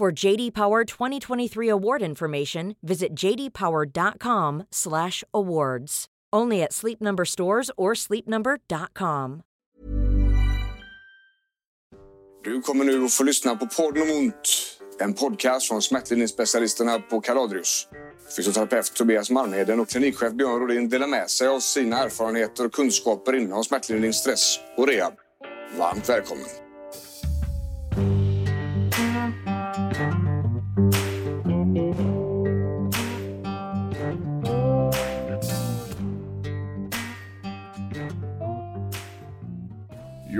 For JD Power 2023 award information, visit jdpower.com/awards. Only at Sleep Number stores or sleepnumber.com. Du kommer nu att få lyssna på Podden om ont. En podcast från smärtlindringsspecialisterna på Kaladrius. Fysioterapeut Tobias Malmheden och klinikchef Björn Rodin delar med sig av sina erfarenheter och kunskaper inom smärtlindring, stress och rehab. Varmt välkommen!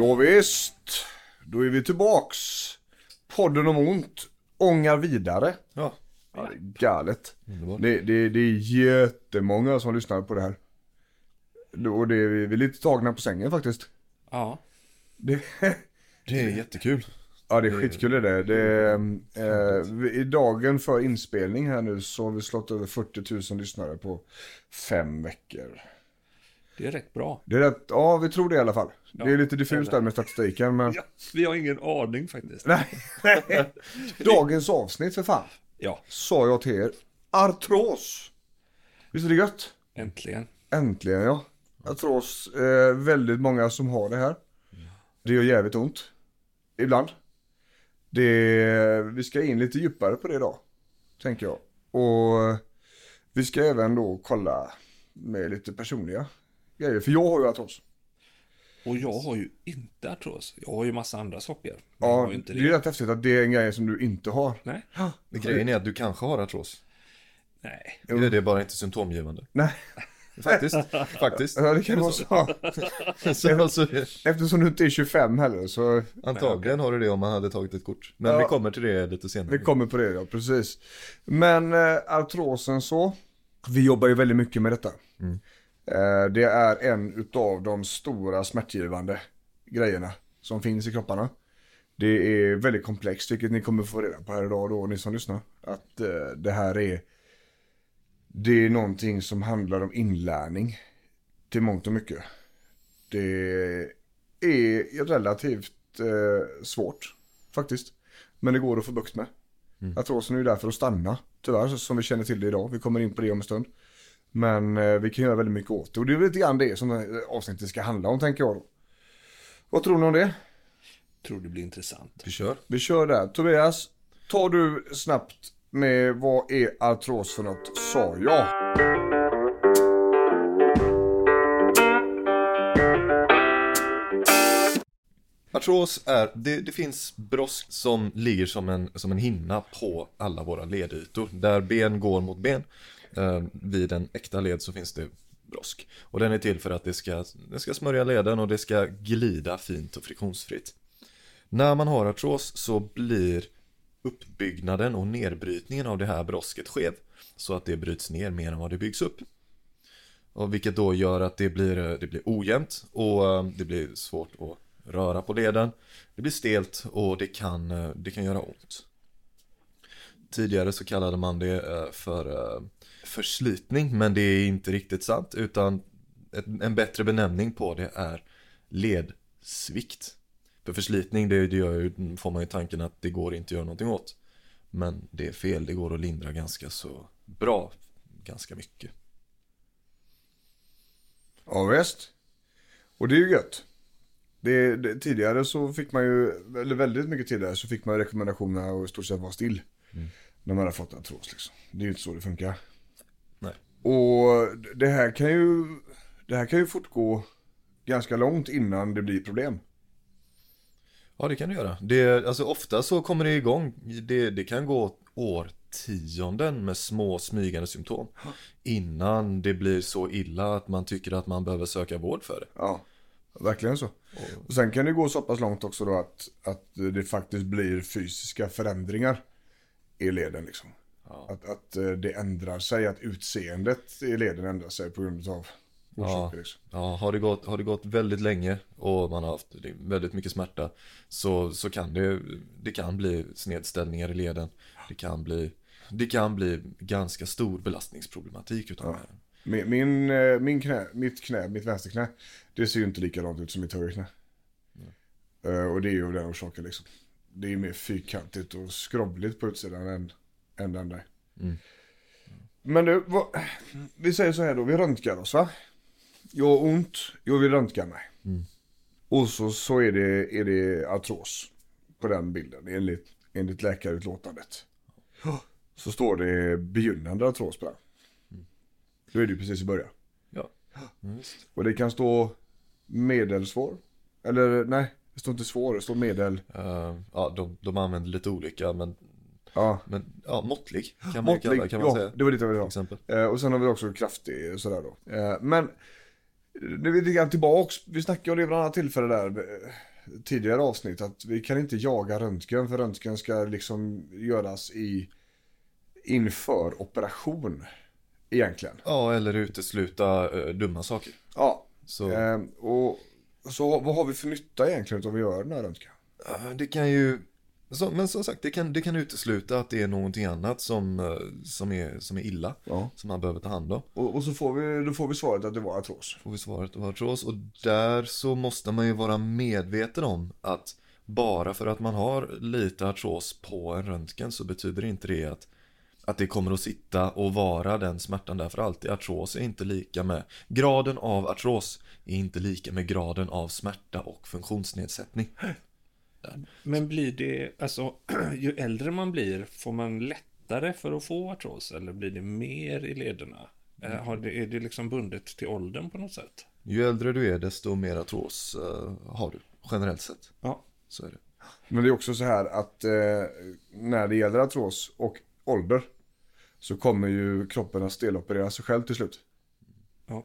Ja, visst. Då är vi tillbaks. Podden om ont ångar vidare. Ja. Ja, det är galet. Det, det, det är jättemånga som lyssnar på det här. Och det är, vi är lite tagna på sängen faktiskt. Ja. Det, Det är jättekul. ja, det är skitkul är det. det är, eh, I dagen för inspelning här nu så har vi slått över 40 000 lyssnare på fem veckor. Det är rätt bra. Det är rätt, ja vi tror det i alla fall. det är Ja, lite diffust där med statistiken men... Ja, vi har ingen aning faktiskt. Nej, nej. Dagens avsnitt för fan. Ja, sa jag till er. Artros. Visst är det gött? äntligen. Äntligen ja. Artros, eh, väldigt många som har det här. Det gör jävligt ont. Ibland. Det, vi ska in lite djupare på det idag. Tänker jag. Och vi ska även då kolla med lite personliga grejer. För jag har ju artros. Och jag har ju inte artros. Jag har ju massa andra saker. Ja, har ju inte det det. är rätt häftigt att det är en grej som du inte har. Nej. Men grejen är att du kanske har artros. Nej. Eller det är bara inte symptomgivande. Nej, Faktiskt. Faktiskt. ja, det kan vara så. Så, alltså, Eftersom du inte är 25 heller så antagligen har du det om man hade tagit ett kort. Men Ja. vi kommer till det lite senare. Vi kommer på det ja, precis. Men eh, artrosen så, vi jobbar ju väldigt mycket med detta. Eh, det är en utav de stora smärtgivande grejerna som finns i kropparna. Det är väldigt komplext, vilket ni kommer få reda på här idag då, ni som lyssnar. Att eh, det här är, det är någonting som handlar om inlärning till mångt och mycket. Det är relativt eh, svårt faktiskt. Men det går att få bukt med. Artrosen är ju där för att stanna, tyvärr, som vi känner till det idag. Vi kommer in på det om en stund. Men eh, vi kan göra väldigt mycket åt det. Och det är lite grann det som avsnittet ska handla om, tänker jag då. Vad tror ni om det? Tror det blir intressant. Vi kör. Vi kör där. Tobias, tar du snabbt med vad är artros för något, sa jag. Artros är, det, det finns brosk som ligger som en, som en hinna på alla våra ledytor. Där ben går mot ben. Eh, vid en äkta led så finns det brosk. Och den är till för att det ska, det ska smörja leden och det ska glida fint och friktionsfritt. När man har artros så blir uppbyggnaden och nedbrytningen av det här brosket skev. Så att det bryts ner mer än vad det byggs upp. Och vilket då gör att det blir, eh, det blir ojämnt och eh, det blir svårt att röra på leden. Det blir stelt och det kan, eh, det kan göra ont. Tidigare så kallade man det för förslitning men det är inte riktigt sant utan ett, en bättre benämning på det är ledsvikt. För förslitning det, det gör ju, får man ju tanken att det går inte att göra någonting åt. Men det är fel, det går att lindra ganska så bra, ganska mycket. Ja visst. Och det är ju gött. Det, det, tidigare så fick man ju, eller väldigt mycket tidigare så fick man ju rekommendationerna att i stort sett vara still. När man hade fått artros liksom. Det är ju inte så det funkar. Nej. Och det här kan ju, det här kan ju fortgå ganska långt innan det blir problem. Ja det kan det göra. Det, alltså ofta så kommer det igång, det, det kan gå årtionden med små smygande symptom. Innan det blir så illa att man tycker att man behöver söka vård för det. Ja, verkligen så. Och sen kan det gå så pass långt också då att, att det faktiskt blir fysiska förändringar i leden liksom. Att, att eh, det ändrar sig, att utseendet i leden ändrar sig på grund av orsaker. Liksom. Ja, har det, gått, har det gått väldigt länge och man har haft väldigt mycket smärta så, så kan det, det kan bli snedställningar i leden. Det kan bli, det kan bli ganska stor belastningsproblematik utav det här. Min, min, eh, min knä, mitt knä, mitt vänsterknä, det ser ju inte likadant ut som mitt högerknä. Eh, och det är ju av den orsaken liksom. Det är ju mer fyrkantigt och skrovligt på utsidan än, än den där. Men du, vad, vi säger så här då, vi röntgar oss va? Jag har ont, jag vill röntga mig. Och så, så är, det, är det artros på den bilden enligt, enligt läkarutlåtandet. Så står det begynnande artros på den. Då är det ju precis i början. Ja, Mm. Och det kan stå medelsvår. Eller nej, det står inte svår, det står medel. Eh, ja, de, de använder lite olika men, Ja, men ja, måttlig kan man, måttlig. kalla, kan man ja, säga. det var dit jag ville exempel. Eh, och sen har vi också kraftig sådär då. Eh, men nu är vi tillbaks. Vi snackade om det vid ett annat tillfälle där eh, tidigare avsnitt. Att vi kan inte jaga röntgen för röntgen ska liksom göras i inför operation. Egentligen. Ja, eller utesluta eh, dumma saker. Ja. Så Eh, och så vad har vi för nytta egentligen av att göra den här röntgen? det kan ju, så, men som sagt, det kan, det kan utesluta att det är någonting annat som, eh, som, är, som är illa. Ja. Som man behöver ta hand om. Och, och så får vi, då får vi svaret att det var artros. Får vi svaret av artros. Och där så måste man ju vara medveten om att bara för att man har lite artros på en röntgen så betyder inte det att att det kommer att sitta och vara den smärtan där för alltid. Artros är inte lika med graden av artros är inte lika med graden av smärta och funktionsnedsättning. Men blir det, alltså, ju äldre man blir, får man lättare för att få artros? Eller blir det mer i lederna? Eh, Har det, är det liksom bundet till åldern på något sätt? Ju äldre du är desto mer artros eh, har du generellt sett. Ja. Så är det. Men det är också så här att eh, när det gäller artros och ålder så kommer ju kroppen att steloperera sig själv till slut. Ja,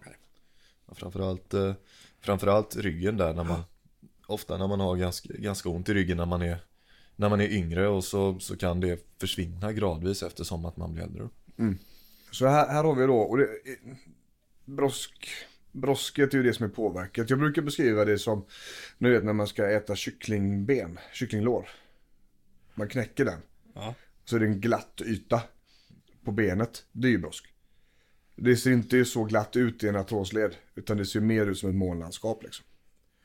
Framförallt, eh, framförallt ryggen där när man Ofta när man har ganska, ganska ont i ryggen när man är När man är yngre och så, så kan det försvinna gradvis eftersom att man blir äldre Så här, här har vi då, och det, brosk, brosket är ju det som är påverkat. Jag brukar beskriva det som, ni vet när man ska äta kycklingben, kycklinglår. Man knäcker den. Ja. Så är det en glatt yta på benet. Det är ju brosk. Det ser inte så glatt ut i en artrosled, utan det ser mer ut som ett månlandskap liksom.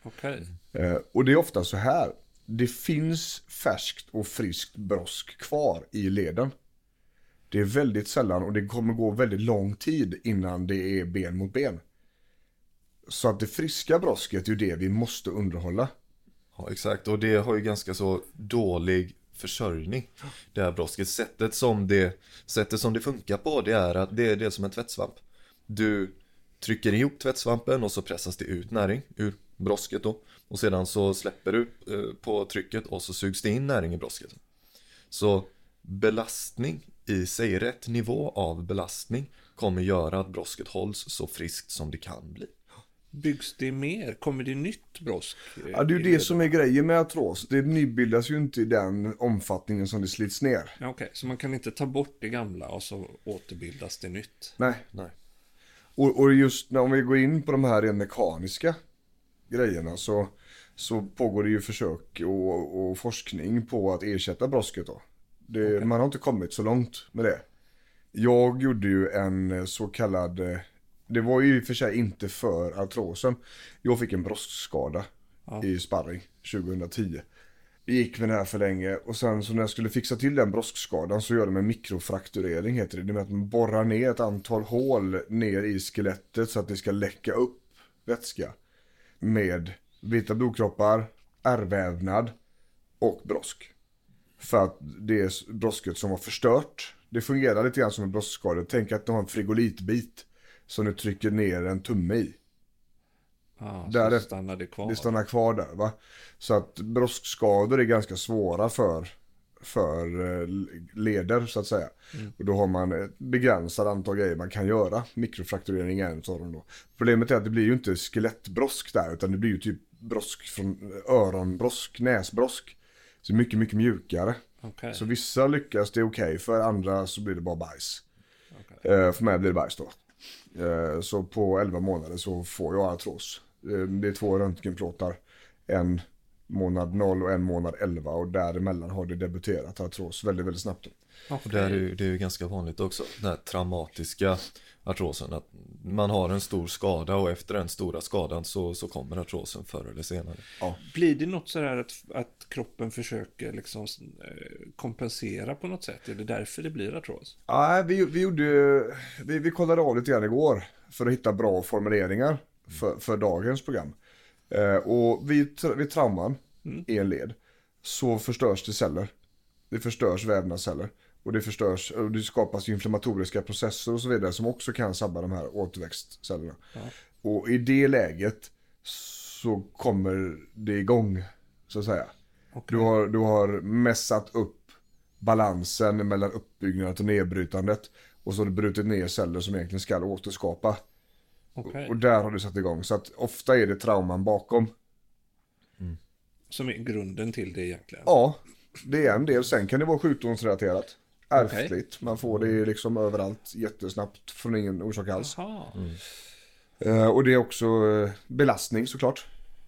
Okej. Eh, och det är ofta så här. Det finns färskt och friskt brosk kvar i leden. Det är väldigt sällan och det kommer gå väldigt lång tid innan det är ben mot ben. Så att det friska brosket är ju det vi måste underhålla. Ja exakt och det har ju ganska så dålig försörjning Det här brosket, sättet som det Sättet som det funkar på det är att det är, det är som en tvättsvamp Du trycker ihop tvättsvampen och så pressas det ut näring ur brosket då Och sedan så släpper du eh, på trycket och så sugs det in näring i brosket Så belastning i sig, rätt nivå av belastning kommer göra att brosket hålls så friskt som det kan bli Byggs det mer? Kommer det nytt brosk? eh, Ja, det är ju det som är grejen med artros. Det nybildas ju inte i den omfattningen som det slits ner. Ja, Okej, så man kan inte ta bort det gamla och så återbildas det nytt? Nej. Nej Och, och just när vi går in på de här rent mekaniska grejerna så, så pågår det ju försök och, och forskning på att ersätta brosket då. Det, Man har inte kommit så långt med det. Jag gjorde ju en så kallad, det var ju i och för sig inte för artrosen. Jag fick en broskskada Ja. i sparring 2010. Jag gick med det här för länge och sen så när jag skulle fixa till den broskskadan så gör de en mikrofrakturering heter det. Det är att man borrar ner ett antal hål ner i skelettet så att det ska läcka upp vätska. Med vita blodkroppar, ärrvävnad och brosk. För att det är brosket som var förstört. Det fungerar lite grann som en broskskada. Tänk att du har en frigolitbit som du trycker ner en tumme i. Ja, så Därefter- stannar det kvar? Det stannar kvar där va. Så att broskskador är ganska svåra för, för eh, leder så att säga. Och då har man ett begränsat antal grejer man kan göra. Mikrofrakturering är en dem då. Problemet är att det blir ju inte skelettbrosk där utan det blir ju typ brosk från öronbrosk, näsbrosk. Så mycket, mycket mjukare. Okej. Så vissa lyckas det är okej, för andra så blir det bara bajs. Okej. Eh, för mig blir det bajs då. Eh, så på 11 månader så får jag artros. Eh, det är två röntgenplåtar. En månad 0 och en månad 11 och däremellan har det debuterat artros väldigt, väldigt snabbt. Och det är ju, det är ju ganska vanligt också, den här traumatiska artrosen. Att man har en stor skada och efter den stora skadan så, så kommer artrosen förr eller senare. Blir det något sådär att, att kroppen försöker liksom eh, kompensera på något sätt? Är det därför det blir artros? Nej, vi, vi gjorde, vi, vi kollade av lite grann igår för att hitta bra formuleringar för, för dagens program. Eh, och vid, tra- vid trauman i en led så förstörs det celler. Det förstörs vävnadsceller. Och det förstörs, och det skapas inflammatoriska processer och så vidare som också kan sabba de här återväxtcellerna. Och i det läget så kommer det igång, så att säga. Du, har, du har mässat upp balansen mellan uppbyggnadet och nedbrytandet. Och så har du brutit ner celler som egentligen ska återskapa. Okej. Och där har du satt igång. Så att ofta är det trauman bakom. Som är grunden till det egentligen? Ja, det är en del. Sen kan det vara sjukdomsrelaterat. Ärftligt. Man får det liksom överallt jättesnabbt från ingen orsak alls. Jaha. Eh, och det är också eh, belastning såklart.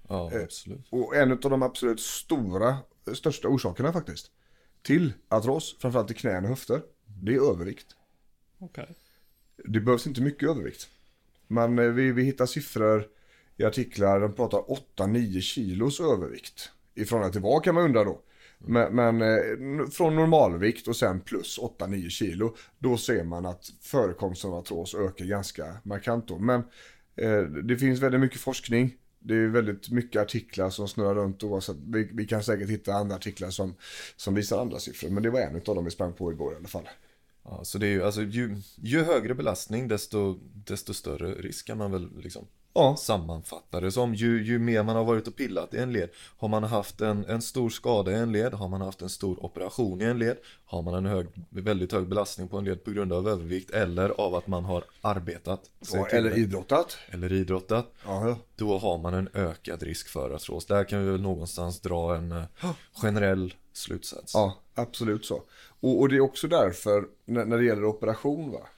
Ja, absolut. Och en av de absolut stora, största orsakerna faktiskt. Till artros, framförallt i knän och höfter. Det är övervikt. Okej. Det behövs inte mycket övervikt. Men eh, vi, vi hittar siffror i artiklar, de pratar 8-9 kilos övervikt. I förhållande till vad kan man undra då. Men, men eh, från normalvikt och sen plus 8-9 kilo. Då ser man att förekomsten av artros ökar ganska markant då. Men eh, det finns väldigt mycket forskning. Det är väldigt mycket artiklar som snurrar runt oavsett. Vi, vi kan säkert hitta andra artiklar som, som visar andra siffror. Men det var en av dem vi sprang på igår i alla fall. Ja, så det är ju, alltså, ju, ju högre belastning desto, desto större risk kan man väl liksom Ja, sammanfatta det som. Ju, ju mer man har varit och pillat i en led. Har man haft en, en stor skada i en led, har man haft en stor operation i en led, har man en hög, väldigt hög belastning på en led på grund av övervikt eller av att man har arbetat till eller det, idrottat. eller idrottat. Ja, ja. Då har man en ökad risk för artros. Där kan vi väl någonstans dra en eh, generell slutsats. Ja, absolut så. Och, och det är också därför när, när det gäller operation va.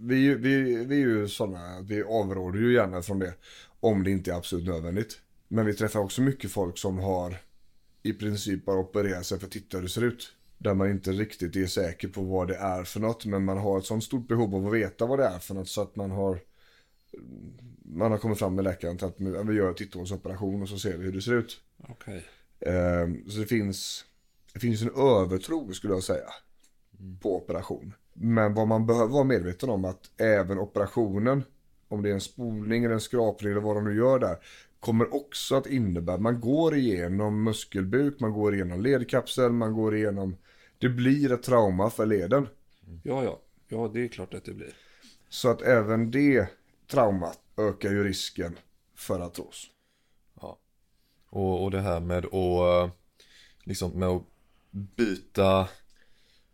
Vi, vi, vi är ju sådana, vi avråder ju gärna från det om det inte är absolut nödvändigt. Men vi träffar också mycket folk som har i princip bara opererat sig för att titta hur det ser ut. Där man inte riktigt är säker på vad det är för något. Men man har ett sånt stort behov av att veta vad det är för något så att man har man har kommit fram med läkaren till att vi gör en titthålsoperation och så ser vi hur det ser ut. Okej. Eh, Så det finns, det finns en övertro skulle jag säga på operation. Men vad man behöver vara medveten om att även operationen, om det är en spolning eller en skrapning eller vad de nu gör där, kommer också att innebära, man går igenom muskelbuk, man går igenom ledkapsel, man går igenom, det blir ett trauma för leden. Ja, ja. Ja, det är klart att det blir. Så att även det traumat ökar ju risken för artros. Och, och det här med att eh, liksom med att byta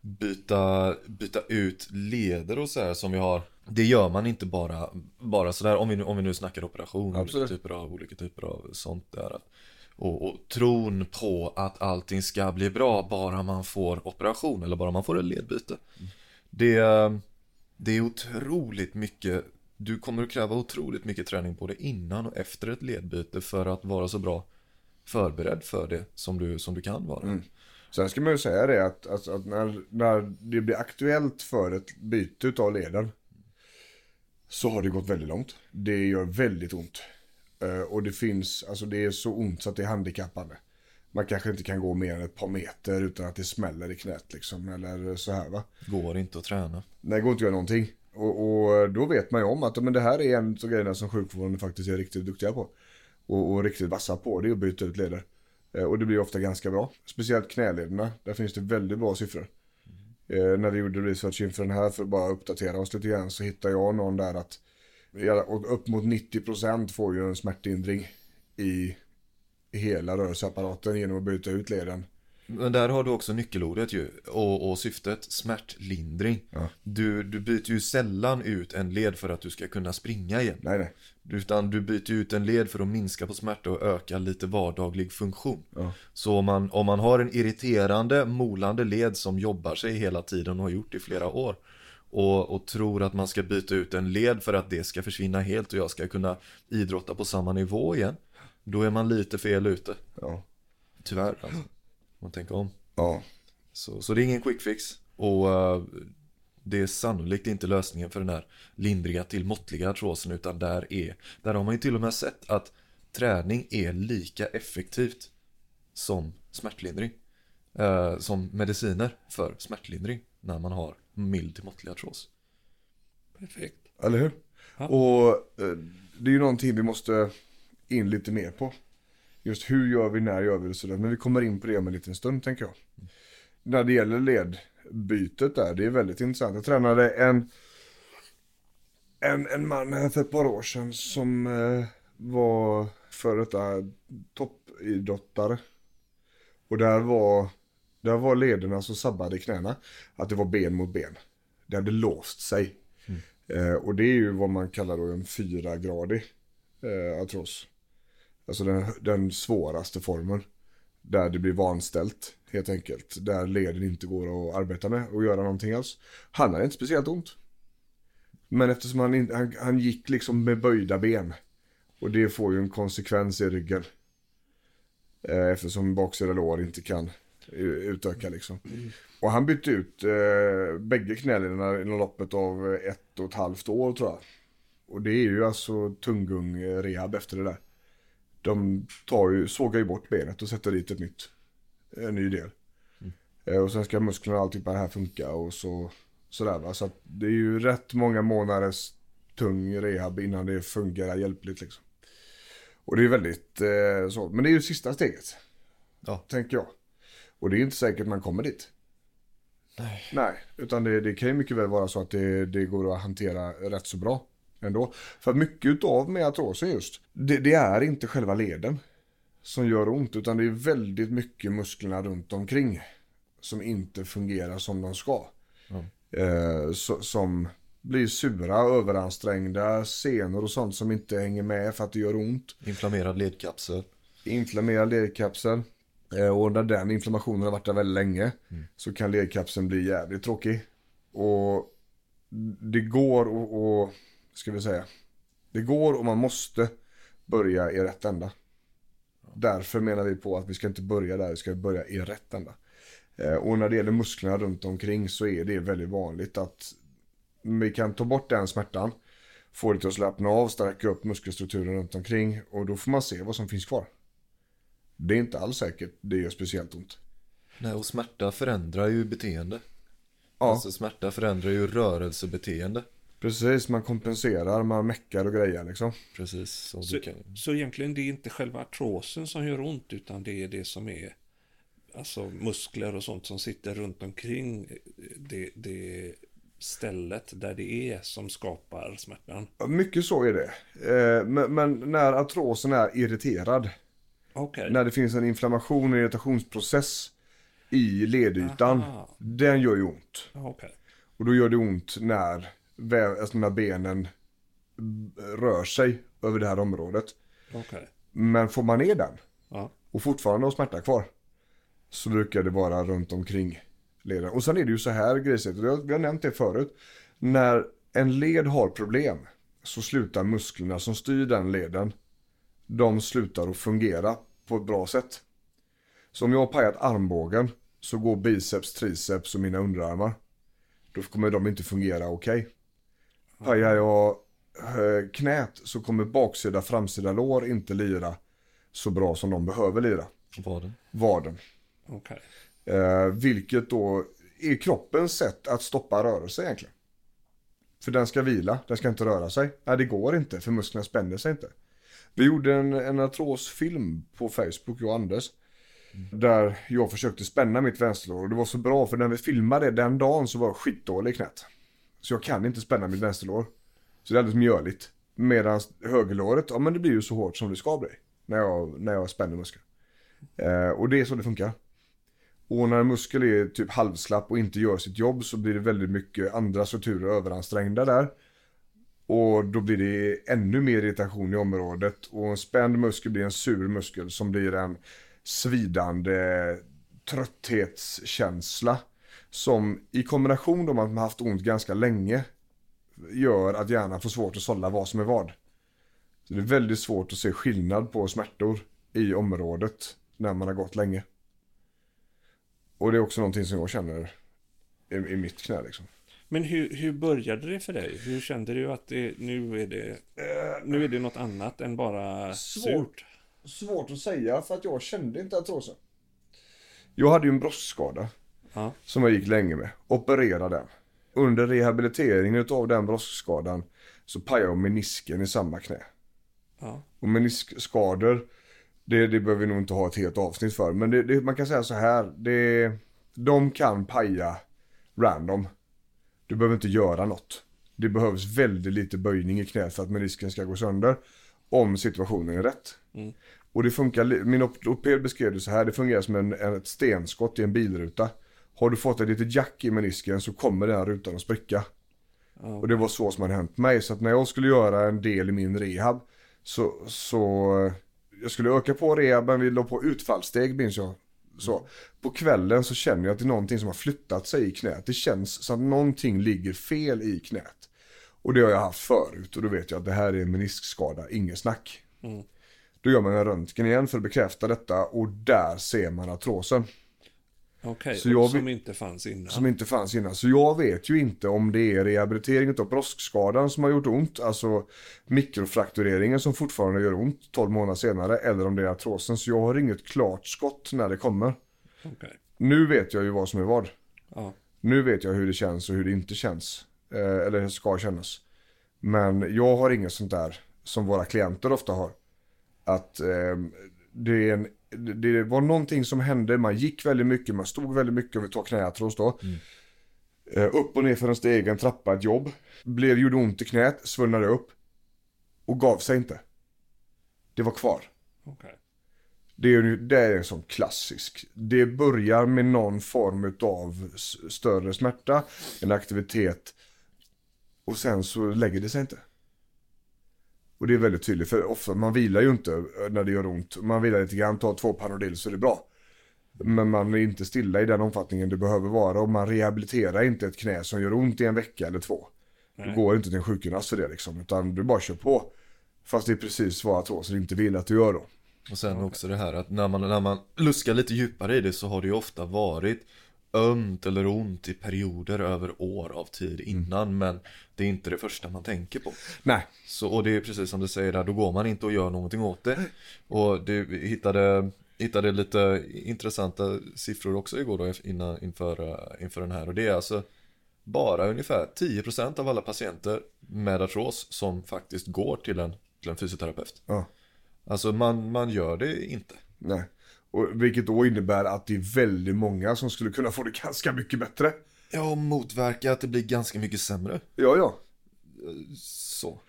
byta, byta ut leder och så här som vi har. Det gör man inte bara, bara sådär om vi, nu, om vi nu snackar operation olika Absolut. typer av, olika typer av sånt där. Och, och tron på att allting ska bli bra bara man får operation eller bara man får ett ledbyte. Det, det är otroligt mycket Du kommer att kräva otroligt mycket träning på det innan och efter ett ledbyte för att vara så bra förberedd för det som du, som du kan vara. Sen ska man ju säga det att, att, att när, när det blir aktuellt för ett byte av leden så har det gått väldigt långt. Det gör väldigt ont. Eh, och det finns, alltså det är så ont så att det är handikappande. Man kanske inte kan gå mer än ett par meter utan att det smäller i knät liksom eller så här va. Går inte att träna. Nej, det går inte att göra någonting. Och, och då vet man ju om att men det här är en av grejerna som sjukvården faktiskt är riktigt duktiga på. Och, och riktigt vassa på, det är att byta ut leder. Eh, Och det blir ofta ganska bra. Speciellt knälederna, där finns det väldigt bra siffror. Eh, när vi gjorde research inför den här för att bara uppdatera oss lite grann så hittade jag någon där att och upp mot 90% får ju en smärtlindring i hela rörelseapparaten genom att byta ut leden men där har du också nyckelordet ju och, och syftet smärtlindring. Ja. Du, du byter ju sällan ut en led för att du ska kunna springa igen. Nej, nej. Utan du byter ut en led för att minska på smärta och öka lite vardaglig funktion. Ja. Så om man, om man har en irriterande, molande led som jobbar sig hela tiden och har gjort i flera år och, och tror att man ska byta ut en led för att det ska försvinna helt och jag ska kunna idrotta på samma nivå igen. Då är man lite fel ute. Ja. Tyvärr alltså. Man tänker om. Ja. Så, så det är ingen quick fix. Och eh, det är sannolikt inte lösningen för den här lindriga till måttliga artrosen utan där är, där har man ju till och med sett att träning är lika effektivt som smärtlindring. Eh, som mediciner för smärtlindring när man har mild till måttlig artros. Perfekt. Eller hur? Ja. Och eh, det är ju någonting vi måste in lite mer på. Just hur gör vi, när gör vi det sådär. Men vi kommer in på det om en liten stund tänker jag. När det gäller ledbytet där, det är väldigt intressant. Jag tränade en, en, en man för ett par år sedan som eh, var för detta toppidrottare. Och där var, där var lederna som sabbade knäna. Att det var ben mot ben. Det hade låst sig. Eh, och det är ju vad man kallar då en fyragradig eh, artros. Alltså den, den svåraste formen. Där det blir vanställt helt enkelt. Där leden inte går att arbeta med och göra någonting alls. Han hade inte speciellt ont. Men eftersom han, in, han, han gick liksom med böjda ben. Och det får ju en konsekvens i ryggen. Eh, eftersom baksida lår inte kan utöka liksom. Och han bytte ut eh, bägge knälederna inom loppet av ett och ett halvt år tror jag. Och det är ju alltså tunggung rehab efter det där. De tar ju, sågar ju bort benet och sätter dit ett nytt. En ny del. Eh, och sen ska musklerna och allting det här funka och så sådär va. Så att det är ju rätt många månaders tung rehab innan det fungerar hjälpligt liksom. Och det är väldigt eh, så. Men det är ju sista steget. Ja. Tänker jag. Och det är inte säkert man kommer dit. Nej. Nej, utan det, det kan ju mycket väl vara så att det, det går att hantera rätt så bra ändå. För att mycket utav med artrosen just, det, det är inte själva leden som gör ont, utan det är väldigt mycket musklerna runt omkring som inte fungerar som de ska. Ja. Eh, så, som blir sura, överansträngda, senor och sånt som inte hänger med för att det gör ont Inflammerad ledkapsel. inflammerad ledkapsel. Eh, Och när den inflammationen har varit där väldigt länge så kan ledkapseln bli jävligt tråkig. Och det går och ska vi säga, det går och man måste börja i rätt ända. Därför menar vi på att vi ska inte börja där, vi ska börja i rätt ända. Eh, Och när det gäller musklerna runt omkring så är det väldigt vanligt att vi kan ta bort den smärtan, få det till att slappna av, stärka upp muskelstrukturen runt omkring och då får man se vad som finns kvar. Det är inte alls säkert det gör speciellt ont. Nej, och smärta förändrar ju beteende. Ja, Alltså smärta förändrar ju rörelsebeteende. Precis. Man kompenserar, man meckar och grejer liksom. Precis. Så Så, kan... så egentligen det är inte själva artrosen som gör ont utan det är det som är alltså muskler och sånt som sitter runt omkring det, det stället där det är som skapar smärtan. Mycket så är det. Eh, Men, men när artrosen är irriterad, Okej. när det finns en inflammation och irritationsprocess i ledytan, Aha. den gör ju ont. Okej. Och då gör det ont när, alltså när benen rör sig över det här området. Okej. Men får man ner den Ja. och fortfarande har smärta kvar så brukar det vara runt omkring leden. Och sen är det ju så här och vi har- nämnt det förut. När en led har problem så slutar musklerna som styr den leden, de slutar att fungera på ett bra sätt. Så om jag har pajat armbågen så går biceps, triceps och mina underarmar. Då kommer de inte fungera okej. Pajar jag eh, knät så kommer baksida, framsida lår inte lira så bra som de behöver lira. Vaden. Vaden. Okej. Eh, vilket då är kroppens sätt att stoppa rörelse egentligen. För den ska vila, den ska inte röra sig. Nej, det går inte för musklerna spänner sig inte. Vi gjorde en, en artrosfilm på Facebook, jag och Anders. Där jag försökte spänna mitt vänsterlår och det var så bra för när vi filmade den dagen så var jag skitdålig i knät. Så jag kan inte spänna mitt vänsterlår. Så det är alldeles mjöligt. Medan högerlåret, ja men det blir ju så hårt som det ska bli. När jag, när jag spänner muskeln. Eh, och det är så det funkar. Och när en muskel är typ halvslapp och inte gör sitt jobb så blir det väldigt mycket andra strukturer överansträngda där. Och då blir det ännu mer irritation i området och en spänd muskel blir en sur muskel som blir en svidande trötthetskänsla. Som i kombination med att man haft ont ganska länge gör att hjärnan får svårt att sålla vad som är vad. Så det är väldigt svårt att se skillnad på smärtor i området när man har gått länge. Och det är också någonting som jag känner i, i mitt knä liksom. Men hur, hur började det för dig? Hur kände du att det, nu, är det, nu är det något annat än bara Svårt. surt? Svårt att säga för att jag kände inte artrosen. Jag hade ju en bröstskada Ja. som jag gick länge med. Opererade den. Under rehabiliteringen av den bröstskadan så pajade jag menisken i samma knä. Ja. Och meniskskador, det, det behöver vi nog inte ha ett helt avsnitt för. Men det, det, man kan säga så här, det, de kan paja random. Du behöver inte göra något. Det behövs väldigt lite böjning i knät för att menisken ska gå sönder. Om situationen är rätt. Mm. Och det funkar, min ortoped beskrev det så här, det fungerar som en, en, ett stenskott i en bilruta. Har du fått ett litet jack i menisken så kommer den här rutan att spricka. Ja. Och det var så som hade hänt mig. Så att när jag skulle göra en del i min rehab så, så jag skulle öka på rehaben, vi låg på utfallssteg minns jag. Så. På kvällen så känner jag att det är någonting som har flyttat sig i knät. Det känns som att någonting ligger fel i knät. Och det har jag haft förut och då vet jag att det här är en meniskskada, inget snack. Mm. Då gör man en röntgen igen för att bekräfta detta och där ser man artrosen. Okej, Så jag som inte fanns innan. Som inte fanns innan. Så jag vet ju inte om det är rehabilitering av broskskadan som har gjort ont. Alltså mikrofraktureringen som fortfarande gör ont 12 månader senare. Eller om det är artrosen. Så jag har inget klart skott när det kommer. Okej. Nu vet jag ju vad som är vad. Ja. Nu vet jag hur det känns och hur det inte känns. Eh, eller ska kännas. Men jag har inget sånt där som våra klienter ofta har. Att eh, det, är en, det- var någonting som hände, man gick väldigt mycket, man stod väldigt mycket, om vi tar knäartros då. Eh, upp och ner för en steg, en trappa, ett jobb. Blev, gjorde ont i knät, svullnade upp. Och gav sig inte. Det var kvar. Okej. Det är, ju- det är en sån klassisk. Det börjar med någon form av större smärta, en aktivitet och sen så lägger det sig inte. Och det är väldigt tydligt för ofta, man vilar ju inte när det gör ont. Man vilar lite grann, tar två Panodil så är det bra. Men man är inte stilla i den omfattningen det behöver vara och man rehabiliterar inte ett knä som gör ont i en vecka eller två. Du Nej. går inte till en sjukgymnast för det liksom, utan du bara kör på. Fast det är precis vad artrosen inte vill att du gör då. Och sen också det här att när man, när man luskar lite djupare i det så har det ju ofta varit ömt eller ont i perioder över år av tid innan men det är inte det första man tänker på. Nej, Så, och det är precis som du säger där, då går man inte och gör någonting åt det. Och du hittade, hittade lite intressanta siffror också igår då innan, inför, inför den här och det är alltså bara ungefär 10% av alla patienter med artros som faktiskt går till en, till en fysioterapeut. ja. Alltså man, man gör det inte. Nej. Och vilket då innebär att det är väldigt många som skulle kunna få det ganska mycket bättre. Ja, och motverka att det blir ganska mycket sämre. Ja, ja. Så.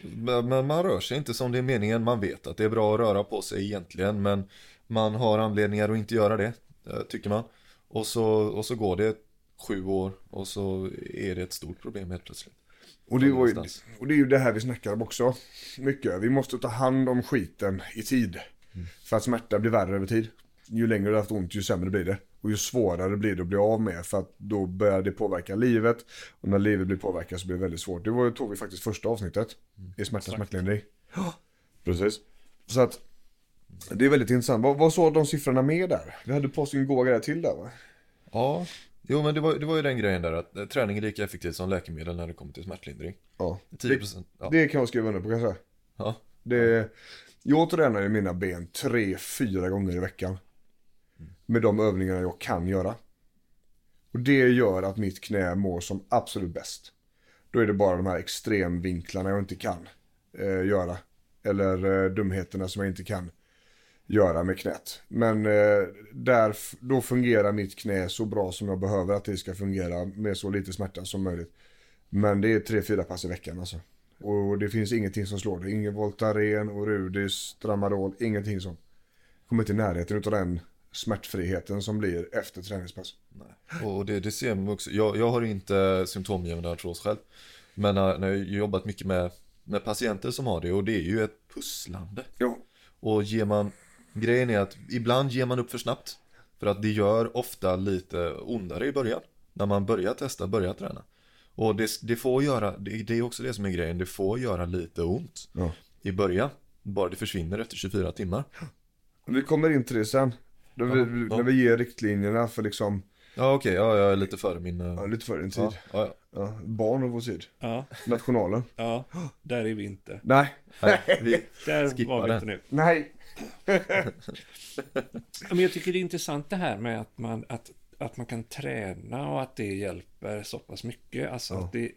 Men, men man rör sig inte som det är meningen. Man vet att det är bra att röra på sig egentligen. Men man har anledningar att inte göra det, eh, tycker man. Och så, och så går det sju år och så är det ett stort problem helt plötsligt. Och det, var ju, och det är ju det här vi snackar om också. Mycket. Vi måste ta hand om skiten i tid. För att smärta blir värre över tid. Ju längre du har haft ont ju sämre blir det. Och ju svårare blir det att bli av med. För att då börjar det påverka livet. Och när livet blir påverkat så blir det väldigt svårt. Det var, tog vi faktiskt första avsnittet. I smärta smärtlindring. Precis. Så att det är väldigt intressant. Vad, vad såg de siffrorna med där? Vi hade posting goa grejer till där va? Ja, jo men det var, det var ju den grejen där att eh, träning är lika effektivt som läkemedel när det kommer till smärtlindring. Ja. 10% ja. Det kan jag skriva under på kan jag säga. ja. Det, jag tränar ju mina ben tre, fyra gånger i veckan. Med de övningarna jag kan göra. Och det gör att mitt knä mår som absolut bäst. Då är det bara de här extremvinklarna jag inte kan eh, göra. Eller eh, dumheterna som jag inte kan göra med knät. Men eh, där, då fungerar mitt knä så bra som jag behöver att det ska fungera med så lite smärta som möjligt. Men det är tre, fyra pass i veckan alltså. Och det finns ingenting som slår det. Ingen Voltaren, Orudis, Tramadol, ingenting som kommer till närheten utav den smärtfriheten som blir efter träningspass. Och det, det ser man också. Jag, jag har inte symptomgivande artros själv. Men när, när jag jobbat mycket med, med patienter som har det och det är ju ett pusslande. Ja, Och ger man, grejen är att ibland ger man upp för snabbt. För att det gör ofta lite ondare i början. När man börjar testa, börjar träna. Och det, det får göra, det, det är också det som är grejen, det får göra lite ont Ja. i början. Bara det försvinner efter 24 timmar. vi kommer in till det sen. Då vi, Ja, När vi ger riktlinjerna för liksom, Ja okej, ja jag är lite före min... ja, Ja, lite före din tid. ja, ja. Ja, barn och vår tid. Ja, Nationalen. ja, där är vi inte. Nej. Nej, vi, Där var vi den. inte nu. Nej. Men jag tycker det är intressant det här med att man, att, att man kan träna och att det hjälper så pass mycket. Alltså att det,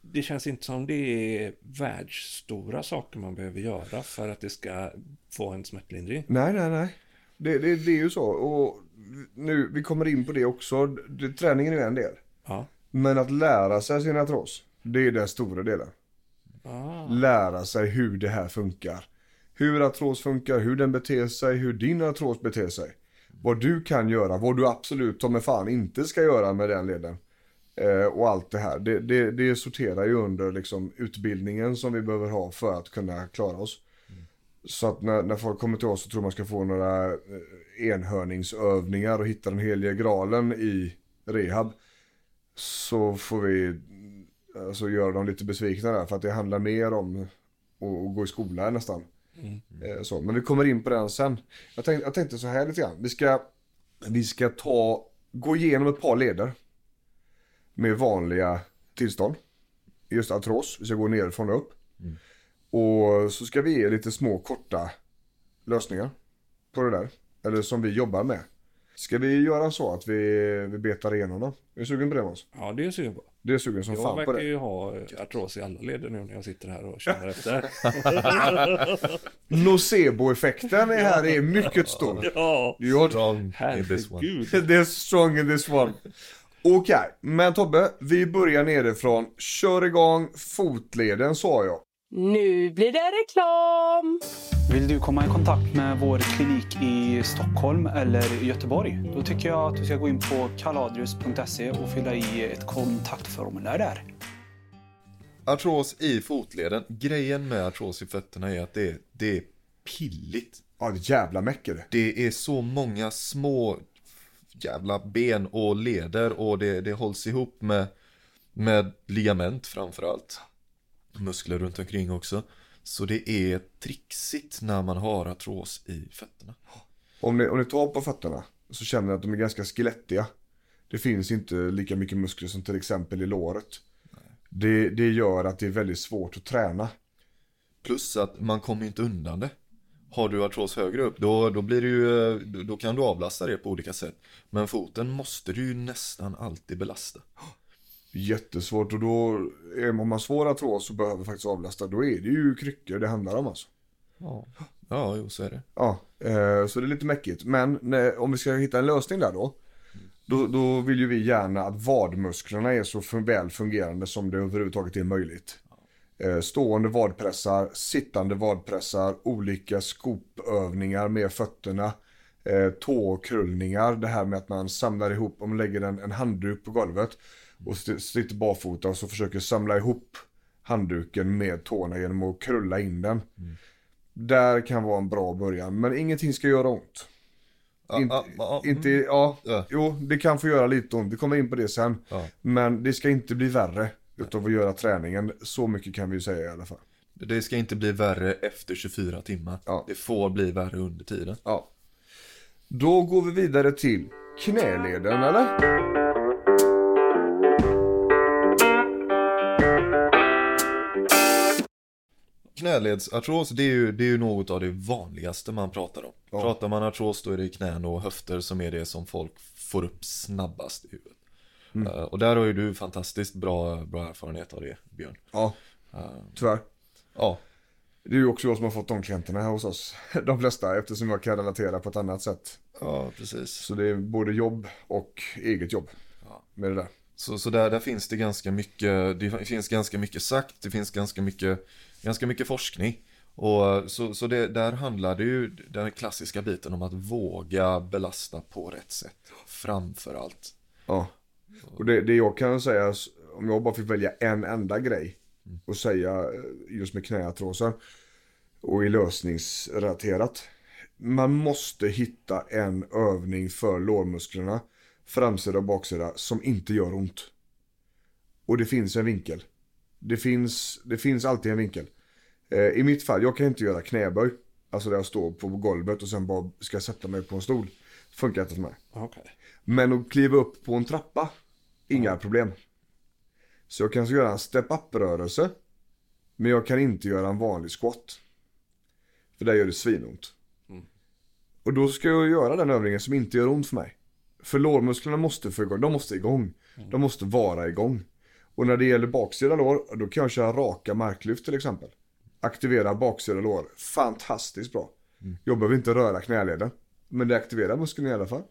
det känns inte som det är världsstora saker man behöver göra för att det ska få en smärtlindring. Nej, nej, nej. Det, det, det är ju så. Och nu, vi kommer in på det också. Det, träningen är en del. Ja. Men att lära sig sin artros, det är den stora delen. Ah. Lära sig hur det här funkar. Hur artros funkar, hur den beter sig, hur din artros beter sig. Vad du kan göra, vad du absolut ta med fan inte ska göra med den leden. Eh, och allt det här. Det, det, det sorterar ju under liksom utbildningen som vi behöver ha för att kunna klara oss. Så att när, när folk kommer till oss och tror man ska få några eh, enhörningsövningar och hitta den heliga graalen i rehab. Så får vi alltså, göra dem lite besvikna där för att det handlar mer om att, att gå i skolan nästan. Eh, Så, men vi kommer in på den sen. Jag tänkte, jag tänkte så här lite grann. Vi ska, vi ska ta, gå igenom ett par leder. Med vanliga tillstånd. Just artros, vi ska gå nerifrån och upp. Och så ska vi ge lite små korta lösningar på det där. Eller som vi jobbar med. Ska vi göra så att vi, vi betar igenom dem? Är du sugen på det Måns? Ja, det är jag sugen på. Det är sugen som Jag fan på verkar det. ju ha artros i alla leder nu när jag sitter här och känner efter. Nocebo-effekten är här är mycket stor. ja, strong Ja, in this one. det är strong in this one. Okej, men Tobbe, vi börjar nerifrån. Kör igång fotleden sa jag. Nu blir det reklam! Vill du komma i kontakt med vår klinik i Stockholm eller Göteborg? Då tycker jag att du ska gå in på kaladrius.se och fylla i ett kontaktformulär där. Artros i fotleden. Grejen med artros i fötterna är att det är, det är pilligt. Ja, det är jävla mäcker det. Det är så många små jävla ben och leder och det, det hålls ihop med, med ligament framförallt. Muskler runt omkring också. Så det är trixigt när man har artros i fötterna. Om ni, om ni tar på fötterna så känner ni att de är ganska skelettiga. Det finns inte lika mycket muskler som till exempel i låret. Det, det gör att det är väldigt svårt att träna. Plus att man kommer inte undan det. Har du artros högre upp, då, då blir det ju, då- kan du avlasta det på olika sätt. Men foten måste du ju nästan alltid belasta. Jättesvårt och då, är- om man svår artros och behöver faktiskt avlasta, då är det ju kryckor det handlar om alltså. Ja, ja jo så är det. Ja, eh, så det är lite mäckigt. Men när, om vi ska hitta en lösning där då, då, då vill ju vi gärna att vadmusklerna är så väl fungerande som det överhuvudtaget är möjligt. Eh, stående vadpressar, sittande vadpressar, olika skopövningar med fötterna, eh, tåkrullningar, det här med att man samlar ihop, om man lägger en, en handduk på golvet och sitter barfota och så försöker samla ihop handduken med tårna genom att krulla in den. Där kan vara en bra början, men ingenting ska göra ont. Inte, ja, ja, inte, ja, Ja. jo, det kan få göra lite ont, vi kommer in på det sen. Men det ska inte bli värre utav att göra träningen, så mycket kan vi ju säga i alla fall. Det ska inte bli värre efter 24 timmar. Ja. Det får bli värre under tiden. Ja. Då går vi vidare till knäleden, eller? Knäledsartros, det är, ju, det är ju något av det vanligaste man pratar om. Ja. Pratar man artros då är det knän och höfter som är det som folk får upp snabbast i huvudet. Mm. Eh, och där har ju du fantastiskt bra, bra erfarenhet av det, Björn. Ja, tyvärr. Ja, Det är ju också jag som har fått de klienterna här hos oss. De flesta, eftersom jag kan relatera på ett annat sätt. ja precis. Så det är både jobb och eget jobb med det där. Så, så där, där finns det ganska mycket, det finns ganska mycket sagt, det finns ganska mycket, ganska mycket forskning Och så, så det, där handlar det ju den klassiska biten om att våga belasta på rätt sätt framför allt. Ja. Och det, det jag kan säga, om jag bara fick välja en enda grej och säga eh, just med knäartrosen och i lösningsrelaterat. Man måste hitta en övning för lårmusklerna, framsida och baksida, som inte gör ont. Och det finns en vinkel. Det finns, det finns alltid en vinkel. Eh, I mitt fall, jag kan inte göra knäböj. Alltså där jag står på golvet och sen bara ska sätta mig på en stol. Funkar inte för mig. Okej. Men att kliva upp på en trappa, inga problem. Så jag kan så göra en step-up-rörelse. Men jag kan inte göra en vanlig squat. För där gör det svinont. Och då ska jag göra den övningen som inte gör ont för mig. För lårmusklerna måste få igång, de måste igång. De måste vara igång. Och när det gäller baksida lår, då kan jag köra raka marklyft till exempel. Aktivera baksida lår, fantastiskt bra. Jag behöver inte röra knäleden. Men det aktiverar muskeln i alla fall.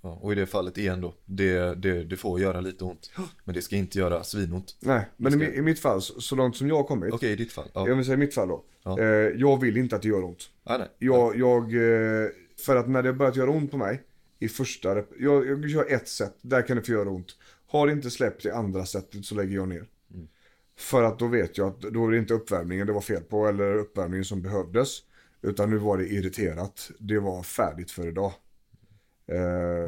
Ja, och i det fallet igen då, det, det, det får göra lite ont. Men det ska inte göra svinont. Nej, men i, Ska- i mitt fall, så långt som jag har kommit. Okej, i ditt fall. Ja. Jag vill säga i mitt fall då. Ja. Eh, jag vill inte att det gör ont. Ah, nej. Jag, jag, eh, för att när det har börjat göra ont på mig i första, jag, jag kör ett set, där kan det få göra ont. Har det inte släppt i andra setet så lägger jag ner. För att då vet jag att då är det inte uppvärmningen det var fel på eller uppvärmningen som behövdes. Utan nu var det irriterat. Det var färdigt för idag. Eh,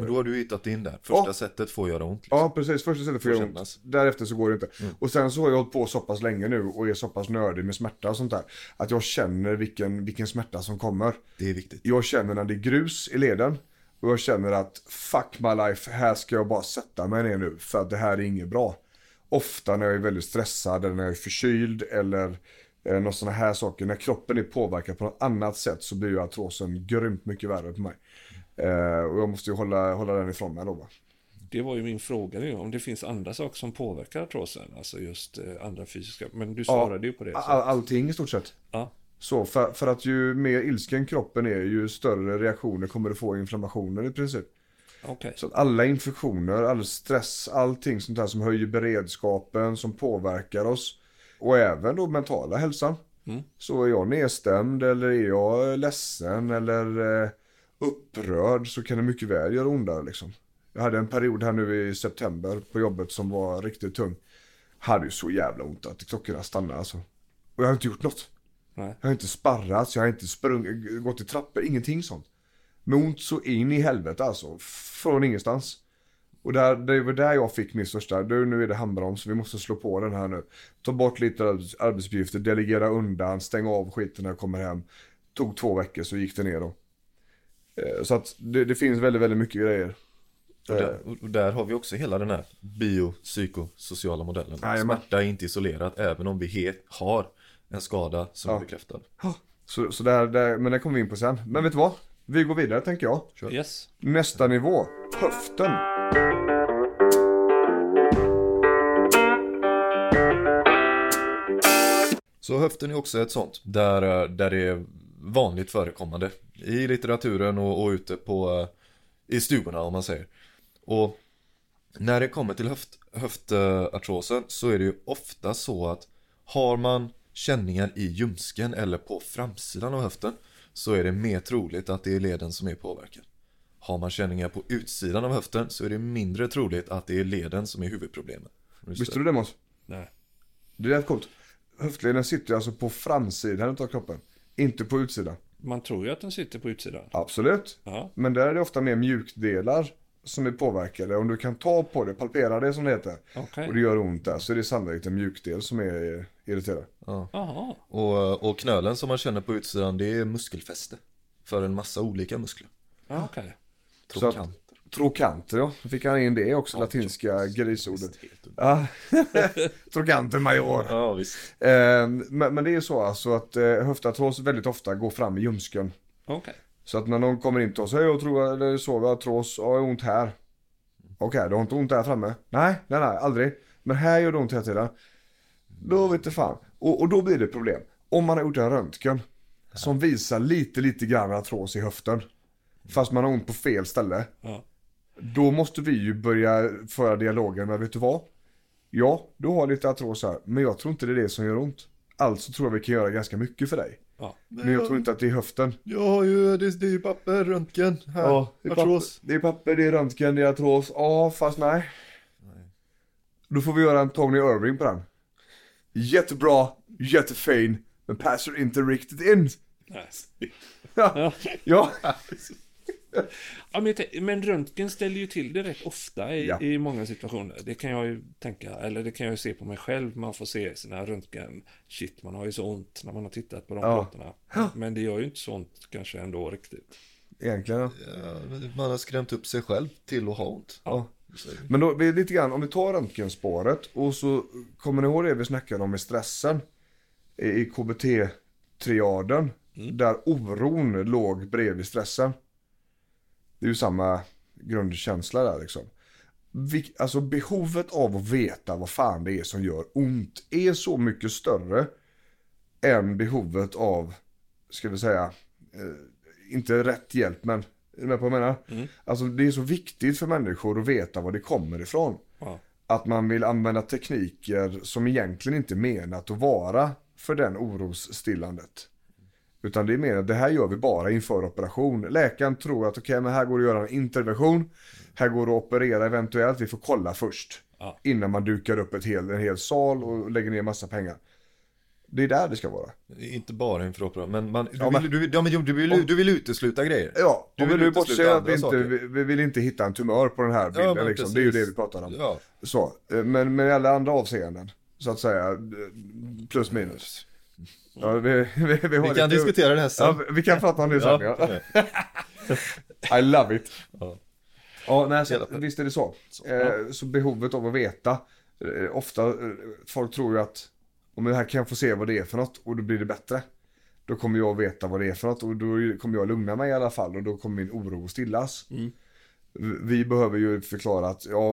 Men då har du hittat in där. Första Ja. sättet får göra ont. Liksom. Ja, precis. Först istället får Får jag ont. kännas. Därefter så går det inte. Och sen så har jag hållit på så pass länge nu och är så pass nördig med smärta och sånt där. Att jag känner vilken, vilken smärta som kommer. Det är viktigt. Jag känner när det är grus i leden. Och jag känner att fuck my life, här ska jag bara sätta mig ner nu. För att det här är inget bra. Ofta när jag är väldigt stressad eller när jag är förkyld eller eh, något sådana här saker. När kroppen är påverkad på något annat sätt så blir ju artrosen grymt mycket värre på mig. Eh, och jag måste ju hålla, hålla den ifrån mig då va. Det var ju min fråga nu, om det finns andra saker som påverkar artrosen, alltså just eh, andra fysiska, men du svarade ju på det. Så. All, allting i stort sett. Ja. Så för, för att ju mer ilsken kroppen är ju större reaktioner kommer du få i inflammationen i princip. Okej. Så att alla infektioner, all stress, allting sånt där som höjer beredskapen, som påverkar oss. Och även då mentala hälsan. Mm. Så är jag nedstämd eller är jag ledsen eller eh, upprörd så kan det mycket väl göra ondare liksom. Jag hade en period här nu i september på jobbet som var riktigt tung. Hade ju så jävla ont att klockorna stannade alltså. Och jag har inte gjort något. Nej. Jag har inte sparrat, jag har inte sprungit, gått i trappor, ingenting sånt. Med ont så in i helvete alltså. Från ingenstans. Och där, det var där jag fick min största, du, nu är det handbroms, vi måste slå på den här nu. Ta bort lite arbets- arbetsuppgifter, delegera undan, stänga av skiten när jag kommer hem. Tog två veckor så gick det ner då. Eh, Så att det, det finns väldigt, väldigt mycket grejer. Och där, och där har vi också hela den här biopsykosociala modellen. Jajamän. Smärta är inte isolerat även om vi he- har en skada som Ja. är bekräftad. Så, så där, där, men det kommer vi in på sen. Men vet du vad? Vi går vidare tänker jag. Yes. Nästa nivå, höften. Så höften är också ett sånt där, där det är vanligt förekommande i litteraturen och, och ute på i stugorna om man säger. Och när det kommer till höft, höftartrosen så är det ju ofta så att har man känningar i ljumsken eller på framsidan av höften så är det mer troligt att det är leden som är påverkad. Har man känningar på utsidan av höften så är det mindre troligt att det är leden som är huvudproblemet. Visste du det Måns? Nej. Det är rätt coolt. Höftleden sitter alltså på framsidan av kroppen. Inte på utsidan. Man tror ju att den sitter på utsidan. Absolut. Ja. Men där är det ofta mer mjukdelar som är påverkade. Om du kan ta på det, palpera det som det heter. Okej. Och det gör ont där så är det sannolikt en mjukdel som är irriterad. Jaha. Och, och knölen som man känner på utsidan det är muskelfäste. För en massa olika muskler. Ja, Okej. Så att- Trokanter. Trokanter ja, då fick han in det också, latinska grisordet. Ja, trokanter major. Ja visst. Eh, men, men det är ju så alltså att eh, höftartros väldigt ofta går fram i ljumsken. Okej. Så att när någon kommer in till oss, hej jag tror eller så, jag ja jag har ont här. Okej, du har inte ont där framme? Nej, nej, nej, aldrig. Men här gör det ont hela tiden. Då vet du fan. Och, och då blir det problem. Om man har gjort en röntgen som visar lite, lite grann artros i höften. Fast man har ont på fel ställe. Ja. Då måste vi ju börja föra dialogen med, vet du vad? Ja, du har lite artros här, men jag tror inte det är det som gör ont. Alltså tror jag vi kan göra ganska mycket för dig. Ja. Men jag tror inte att det är höften. Jag har ju, det, det är ju papper, röntgen, här, det är, papper, artros. det är papper, det är röntgen, det är artros. Ja, fast nej. Då får vi göra en Tony Irving på den. Jättebra, jättefin, men passar inte riktigt in. Nej. Ja, ja. Ja, men, men röntgen ställer ju till det rätt ofta i, Ja. i många situationer. Det kan jag ju tänka, eller det kan jag ju se på mig själv. Man får se sina röntgen. Shit, man har ju så ont när man har tittat på de Ja. plåtarna. Men det gör ju inte så ont kanske ändå riktigt. egentligen. ja. Ja, man har skrämt upp sig själv till att ha ont. Ja. Men då, lite grann, om vi tar röntgenspåret och så kommer ni ihåg det vi snackade om med stressen i, i KBT-triaden där oron låg bredvid stressen. Det är ju samma grundkänsla där liksom. Alltså behovet av att veta vad fan det är som gör ont är så mycket större än behovet av, ska vi säga, eh, inte rätt hjälp men, är du med på vad jag menar? Alltså det är så viktigt för människor att veta var det kommer ifrån. Ja. Att man vill använda tekniker som egentligen inte är menat att vara för den orosstillandet. Utan det är mer att det här gör vi bara inför operation. Läkaren tror att okej, men här går det att göra en intervention. Här går det att operera eventuellt, vi får kolla först. Ja. Innan man dukar upp ett hel, en hel sal och lägger ner massa pengar. Det är där det ska vara. Inte bara inför operation, men man, du, Ja, men- vill, du, ja, men du, vill, du vill utesluta grejer. Ja, Du vill utesluta bortser att vi inte, vi, vi vill inte hitta en tumör på den här bilden men liksom. Det är ju det vi pratar om. Ja. Så, eh, men med alla andra avseenden, så att säga, eh, plus minus. Ja, vi, vi, vi, Vi kan diskutera det här sen. Ja, vi kan prata om det sen. Ja, okej. I love it. Ja. Ja, nej, så, visst är det så. Eh, så behovet av att veta. Eh, ofta, eh, folk tror ju att om det här kan jag få se vad det är för något och då blir det bättre. Då kommer jag veta vad det är för något och då kommer jag lugna mig i alla fall och då kommer min oro att stillas. Mm. Vi behöver ju förklara att ja,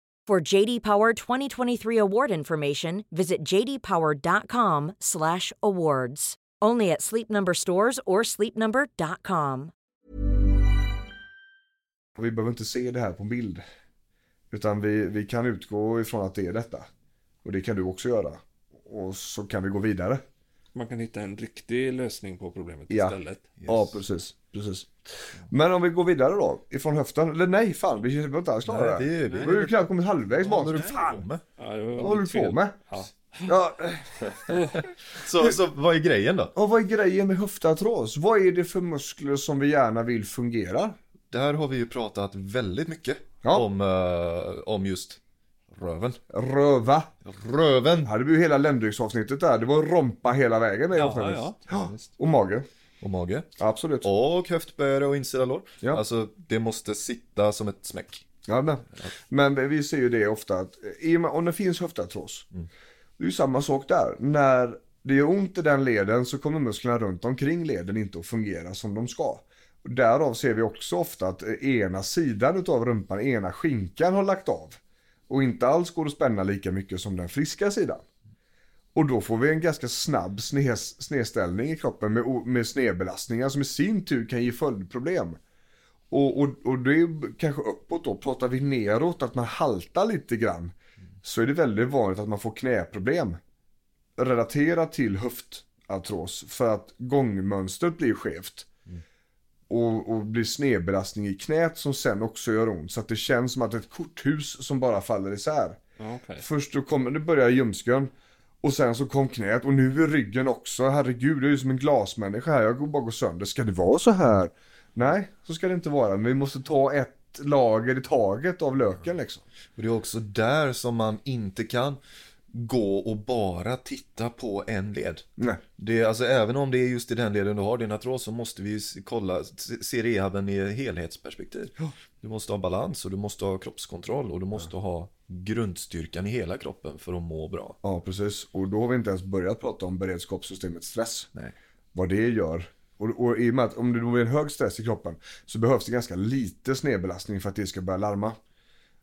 For JD Power 2023 award information, visit jdpower.com/awards. Only at Sleep Number stores or sleepnumber.com. vi behöver inte se det här på bild. Utan vi, vi kan utgå ifrån att det är detta. Och det kan du också göra. Och så kan vi gå vidare. Man kan hitta en riktig lösning på problemet Ja. istället. Ja, precis. Precis. Men om vi går vidare då, ifrån höften. Eller nej, fan, vi var inte alls klara Nej, det är- Vi har ju knappt kommit halvvägs bak. håller du på med? Ja, det var Vad håller du på fel. med? Ja. Ja, Så, så vad är grejen då? och vad är grejen med höftartros? Vad är det för muskler som vi gärna vill fungera? Där har vi ju pratat väldigt mycket Ja. om, eh, om just röven. Röva. Röven! Ja, det blir ju hela ländrycksavsnittet där. Det var rompa hela vägen med Ja, ja. ja. Och mage. Och mage. Absolut. Och höftböjare och insida lår. Ja. Alltså det måste sitta som ett smäck. Ja, men, men vi ser ju det ofta att i och med, om det finns höftartros. Det är ju samma sak där. När det gör ont i den leden så kommer musklerna runt omkring leden inte att fungera som de ska. Därav ser vi också ofta att eh, ena sidan utav rumpan, ena skinkan har lagt av. Och inte alls går att spänna lika mycket som den friska sidan. Och då får vi en ganska snabb snes, snedställning i kroppen med, med snedbelastningar som i sin tur kan ge följdproblem. Och, och, och det är kanske uppåt då, pratar vi neråt att man haltar lite grann. Så är det väldigt vanligt att man får knäproblem. Relaterat till höftartros för att gångmönstret blir skevt. Och, och blir snedbelastning i knät som sen också gör ont. Så att det känns som att ett korthus som bara faller isär. Okej. Först då kommer det börjar ljumsken. Och sen så kom knät och nu är ryggen också. Herregud, jag är ju som en glasmänniska här. Jag går bara gå sönder. Ska det vara så här? Nej, så ska det inte vara. Men vi måste ta ett lager i taget av löken liksom. Och det är också där som man inte kan gå och bara titta på en led. Nej. Det alltså, även om det är just i den leden du har din artros så måste vi kolla, se- rehaben i helhetsperspektiv. Du måste ha balans och du måste ha kroppskontroll och du måste ha grundstyrkan i hela kroppen för att må bra. Ja, precis. Och då har vi inte ens börjat prata om beredskapssystemet stress. Nej. Vad det gör. Och, och i och med att om det då är en hög stress i kroppen så behövs det ganska lite snedbelastning för att det ska börja larma.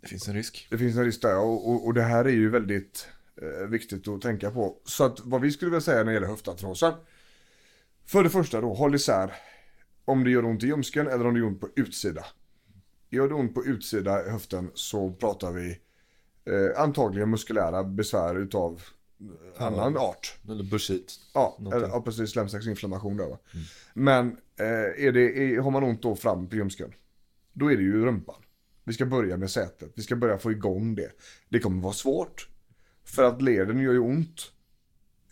Det finns en risk. Det finns en risk där och, och, och det här är ju väldigt eh, viktigt att tänka på. Så att vad vi skulle vilja säga när det gäller höftartrosen. För det första då, håll isär om det gör ont i ljumsken eller om det gör ont på utsida. Gör det ont på utsida i höften så pratar vi eh, antagligen muskulära besvär utav eh, annan art. Eller bursit. Ja, Någonting. eller, ja precis, slemsäcksinflammation där va. Men eh, är det, är, har man ont då fram på ljumsken, då är det ju rumpan. Vi ska börja med sätet, vi ska börja få igång det. Det kommer vara svårt. För att leden gör ju ont.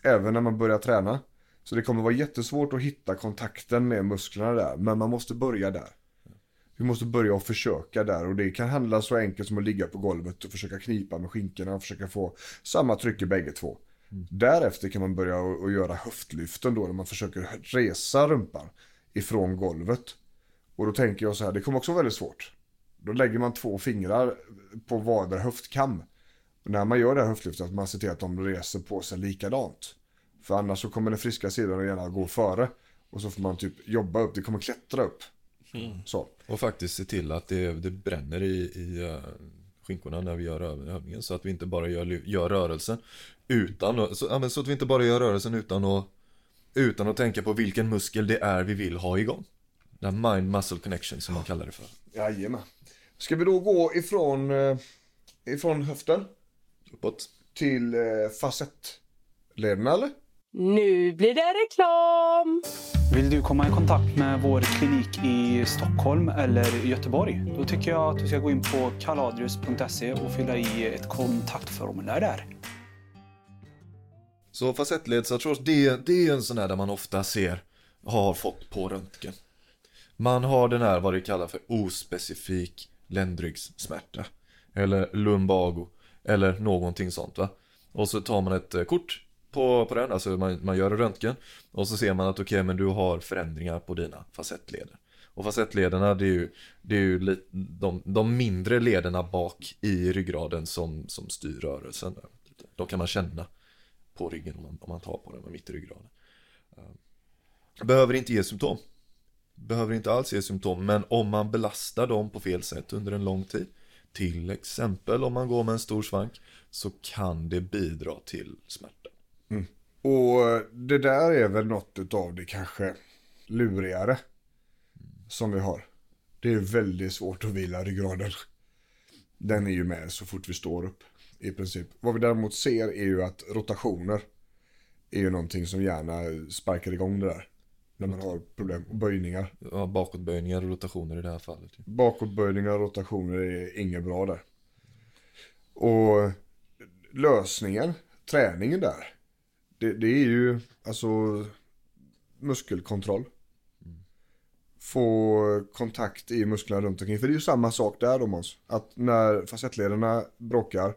Även när man börjar träna. Så det kommer vara jättesvårt att hitta kontakten med musklerna där. Men man måste börja där. Vi måste börja och försöka där och det kan handla så enkelt som att ligga på golvet och försöka knipa med skinkorna och försöka få samma tryck i bägge två. Därefter kan man börja och, och göra höftlyften då när man försöker resa rumpan ifrån golvet. Och då tänker jag så här, det kommer också vara väldigt svårt. Då lägger man två fingrar på vardera höftkam. Och när man gör det här höftlyftet att man ser till att de reser på sig likadant. För annars så kommer den friska sidan gärna gå före. Och så får man typ jobba upp, det kommer klättra upp. Så. Och faktiskt se till att det, det bränner i, i uh, skinkorna när vi gör öv- övningen. Så att vi inte bara gör, gör rörelsen utan så, ja, men så att vi inte bara gör rörelsen utan att, utan att tänka på vilken muskel det är vi vill ha igång. Den mind-muscle connection som man kallar det för. Jajamän. Ska vi då gå ifrån, eh, ifrån höften Uppåt. till eh, fasettlederna eller? Nu blir det reklam! Vill du komma i kontakt med vår klinik i Stockholm eller Göteborg? Då tycker jag att du ska gå in på kaladrius.se och fylla i ett kontaktformulär där. Så facettledsartros, det, det är en sån här där man ofta ser, har fått på röntgen. Man har den här vad det kallar för ospecifik ländryggssmärta. Eller lumbago. Eller någonting sånt va. Och så tar man ett eh, kort på, på den, alltså man, man gör en röntgen. Och så ser man att okej men du har förändringar på dina facettleder. Och facettlederna det är ju, det är ju li- de, de mindre lederna bak i ryggraden som, som styr rörelsen. De kan man känna på ryggen om man, om man tar på den med mitt i ryggraden. Eh, behöver inte ge symptom. Behöver inte alls ge symptom, men om man belastar dem på fel sätt under en lång tid, till exempel om man går med en stor svank, så kan det bidra till smärta. Och eh, det där är väl något utav det kanske lurigare som vi har. Det är väldigt svårt att vila ryggraden. Den är ju med så fort vi står upp i princip. Vad vi däremot ser är ju att rotationer är ju någonting som gärna sparkar igång det där. När man har problem. Och böjningar. Ja, bakåtböjningar och rotationer i det här fallet. Bakåtböjningar och rotationer är inget bra där. Och lösningen, träningen där. Det, det är ju alltså muskelkontroll. Få kontakt i musklerna runt omkring. För det är ju samma sak där då Måns. Att när fasettlederna bråkar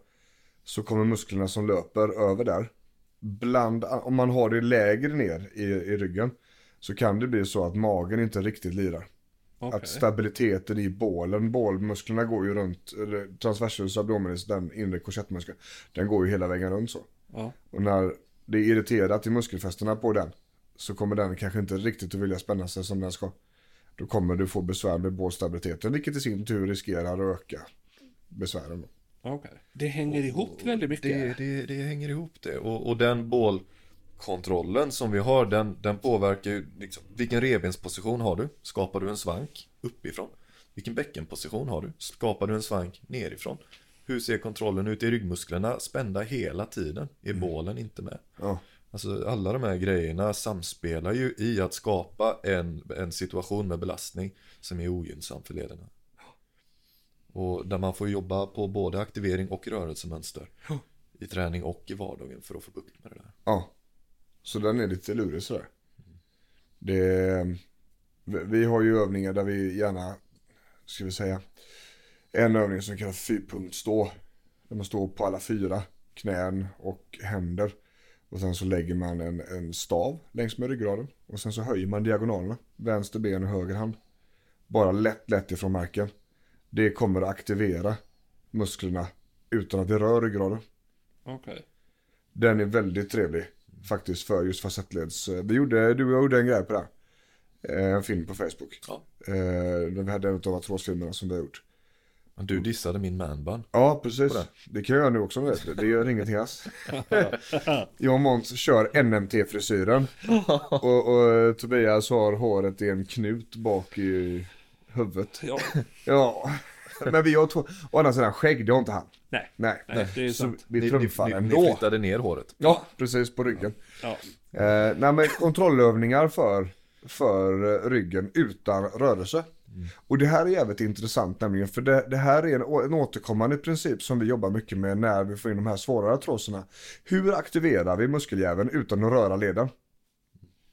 så kommer musklerna som löper över där. Bland, om man har det lägre ner i, i ryggen så kan det bli så att magen inte riktigt lirar. Okej. Att stabiliteten i bålen, bålmusklerna går ju runt, transversus abdominis, den inre korsettmuskeln, den går ju hela vägen runt så. Ja. Och när det är irriterat i muskelfästena på den så kommer den kanske inte riktigt att vilja spänna sig som den ska. Då kommer du få besvär med bålstabiliteten vilket i sin tur riskerar att öka besvären. Okej. Det hänger ihop väldigt mycket. Det, det, det hänger ihop det. Och, och den bålkontrollen som vi har, den, den påverkar ju liksom, vilken revbensposition har du? Skapar du en svank uppifrån? Vilken bäckenposition har du? Skapar du en svank nerifrån? Hur ser kontrollen ut i ryggmusklerna? Spända hela tiden. Är bålen inte med? Ja. Alltså alla de här grejerna samspelar ju i att skapa en, en situation med belastning som är ogynnsam för lederna. Och där man får jobba på både aktivering och rörelsemönster. I träning och i vardagen för att få bukt med det där. Ja. Så den är lite lurig sådär. Det, vi- vi har ju övningar där vi gärna, ska vi säga, en övning som kallas fyrpunktsstå. Där man står på alla fyra knän och händer. Och sen så lägger man en, en stav längs med ryggraden. Och sen så höjer man diagonalerna. Vänster ben och höger hand. Bara lätt, lätt ifrån marken. Det kommer att aktivera musklerna utan att det rör ryggraden. Okej. Den är väldigt trevlig faktiskt för just facettleds. Vi gjorde, du och jag gjorde en grej på det. Eh, En film på Facebook. Ja. Eh, där vi hade en av artrosfilmerna som vi har gjort. Du dissade min manbun. Ja, precis. Det. Det kan jag nu också om det. Det gör ingenting alls. jag och Måns kör NMT-frisyren. och, och Tobias har håret i en knut bak i huvudet. Ja. Ja, men vi har två. Å andra sidan skägg, det har inte han. Nej. Nej, Nej, det är så sant. vi Ni, ni, trumfar ni, ni ändå. flyttade ner håret. Ja, precis på ryggen. Ja. Eh, nej men kontrollövningar för, för eh, ryggen utan rörelse. Och det här är jävligt intressant nämligen för det, det här är en, en återkommande princip som vi jobbar mycket med när vi får in de här svårare artroserna. Hur aktiverar vi muskeljäveln utan att röra leden?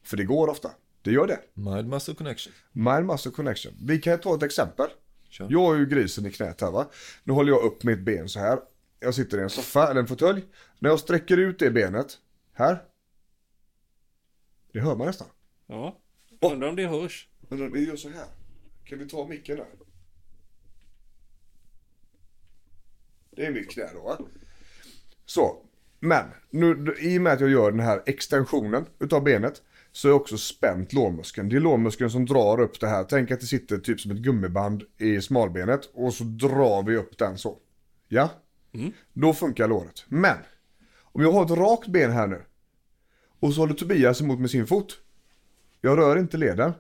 För det går ofta. Det gör det. Mild muscle connection. Mind muscle connection. Vi kan ta ett exempel. Kör. Jag har ju grisen i knät här va. Nu håller jag upp mitt ben så här. Jag sitter i en soffa eller en fåtölj. När jag sträcker ut det benet. Här. Det hör man nästan. ja. Undrar om det hörs. Men vi gör så här. Kan vi ta micken där? Det är mitt knä då va? Så. Men nu, i och med att jag gör den här extensionen utav benet så är också spänt lårmuskeln. Det är lårmuskeln som drar upp det här. Tänk att det sitter typ som ett gummiband i smalbenet och så drar vi upp den så. Ja? Då funkar låret. Men om jag har ett rakt ben här nu och så håller Tobias emot med sin fot. Jag rör inte leden.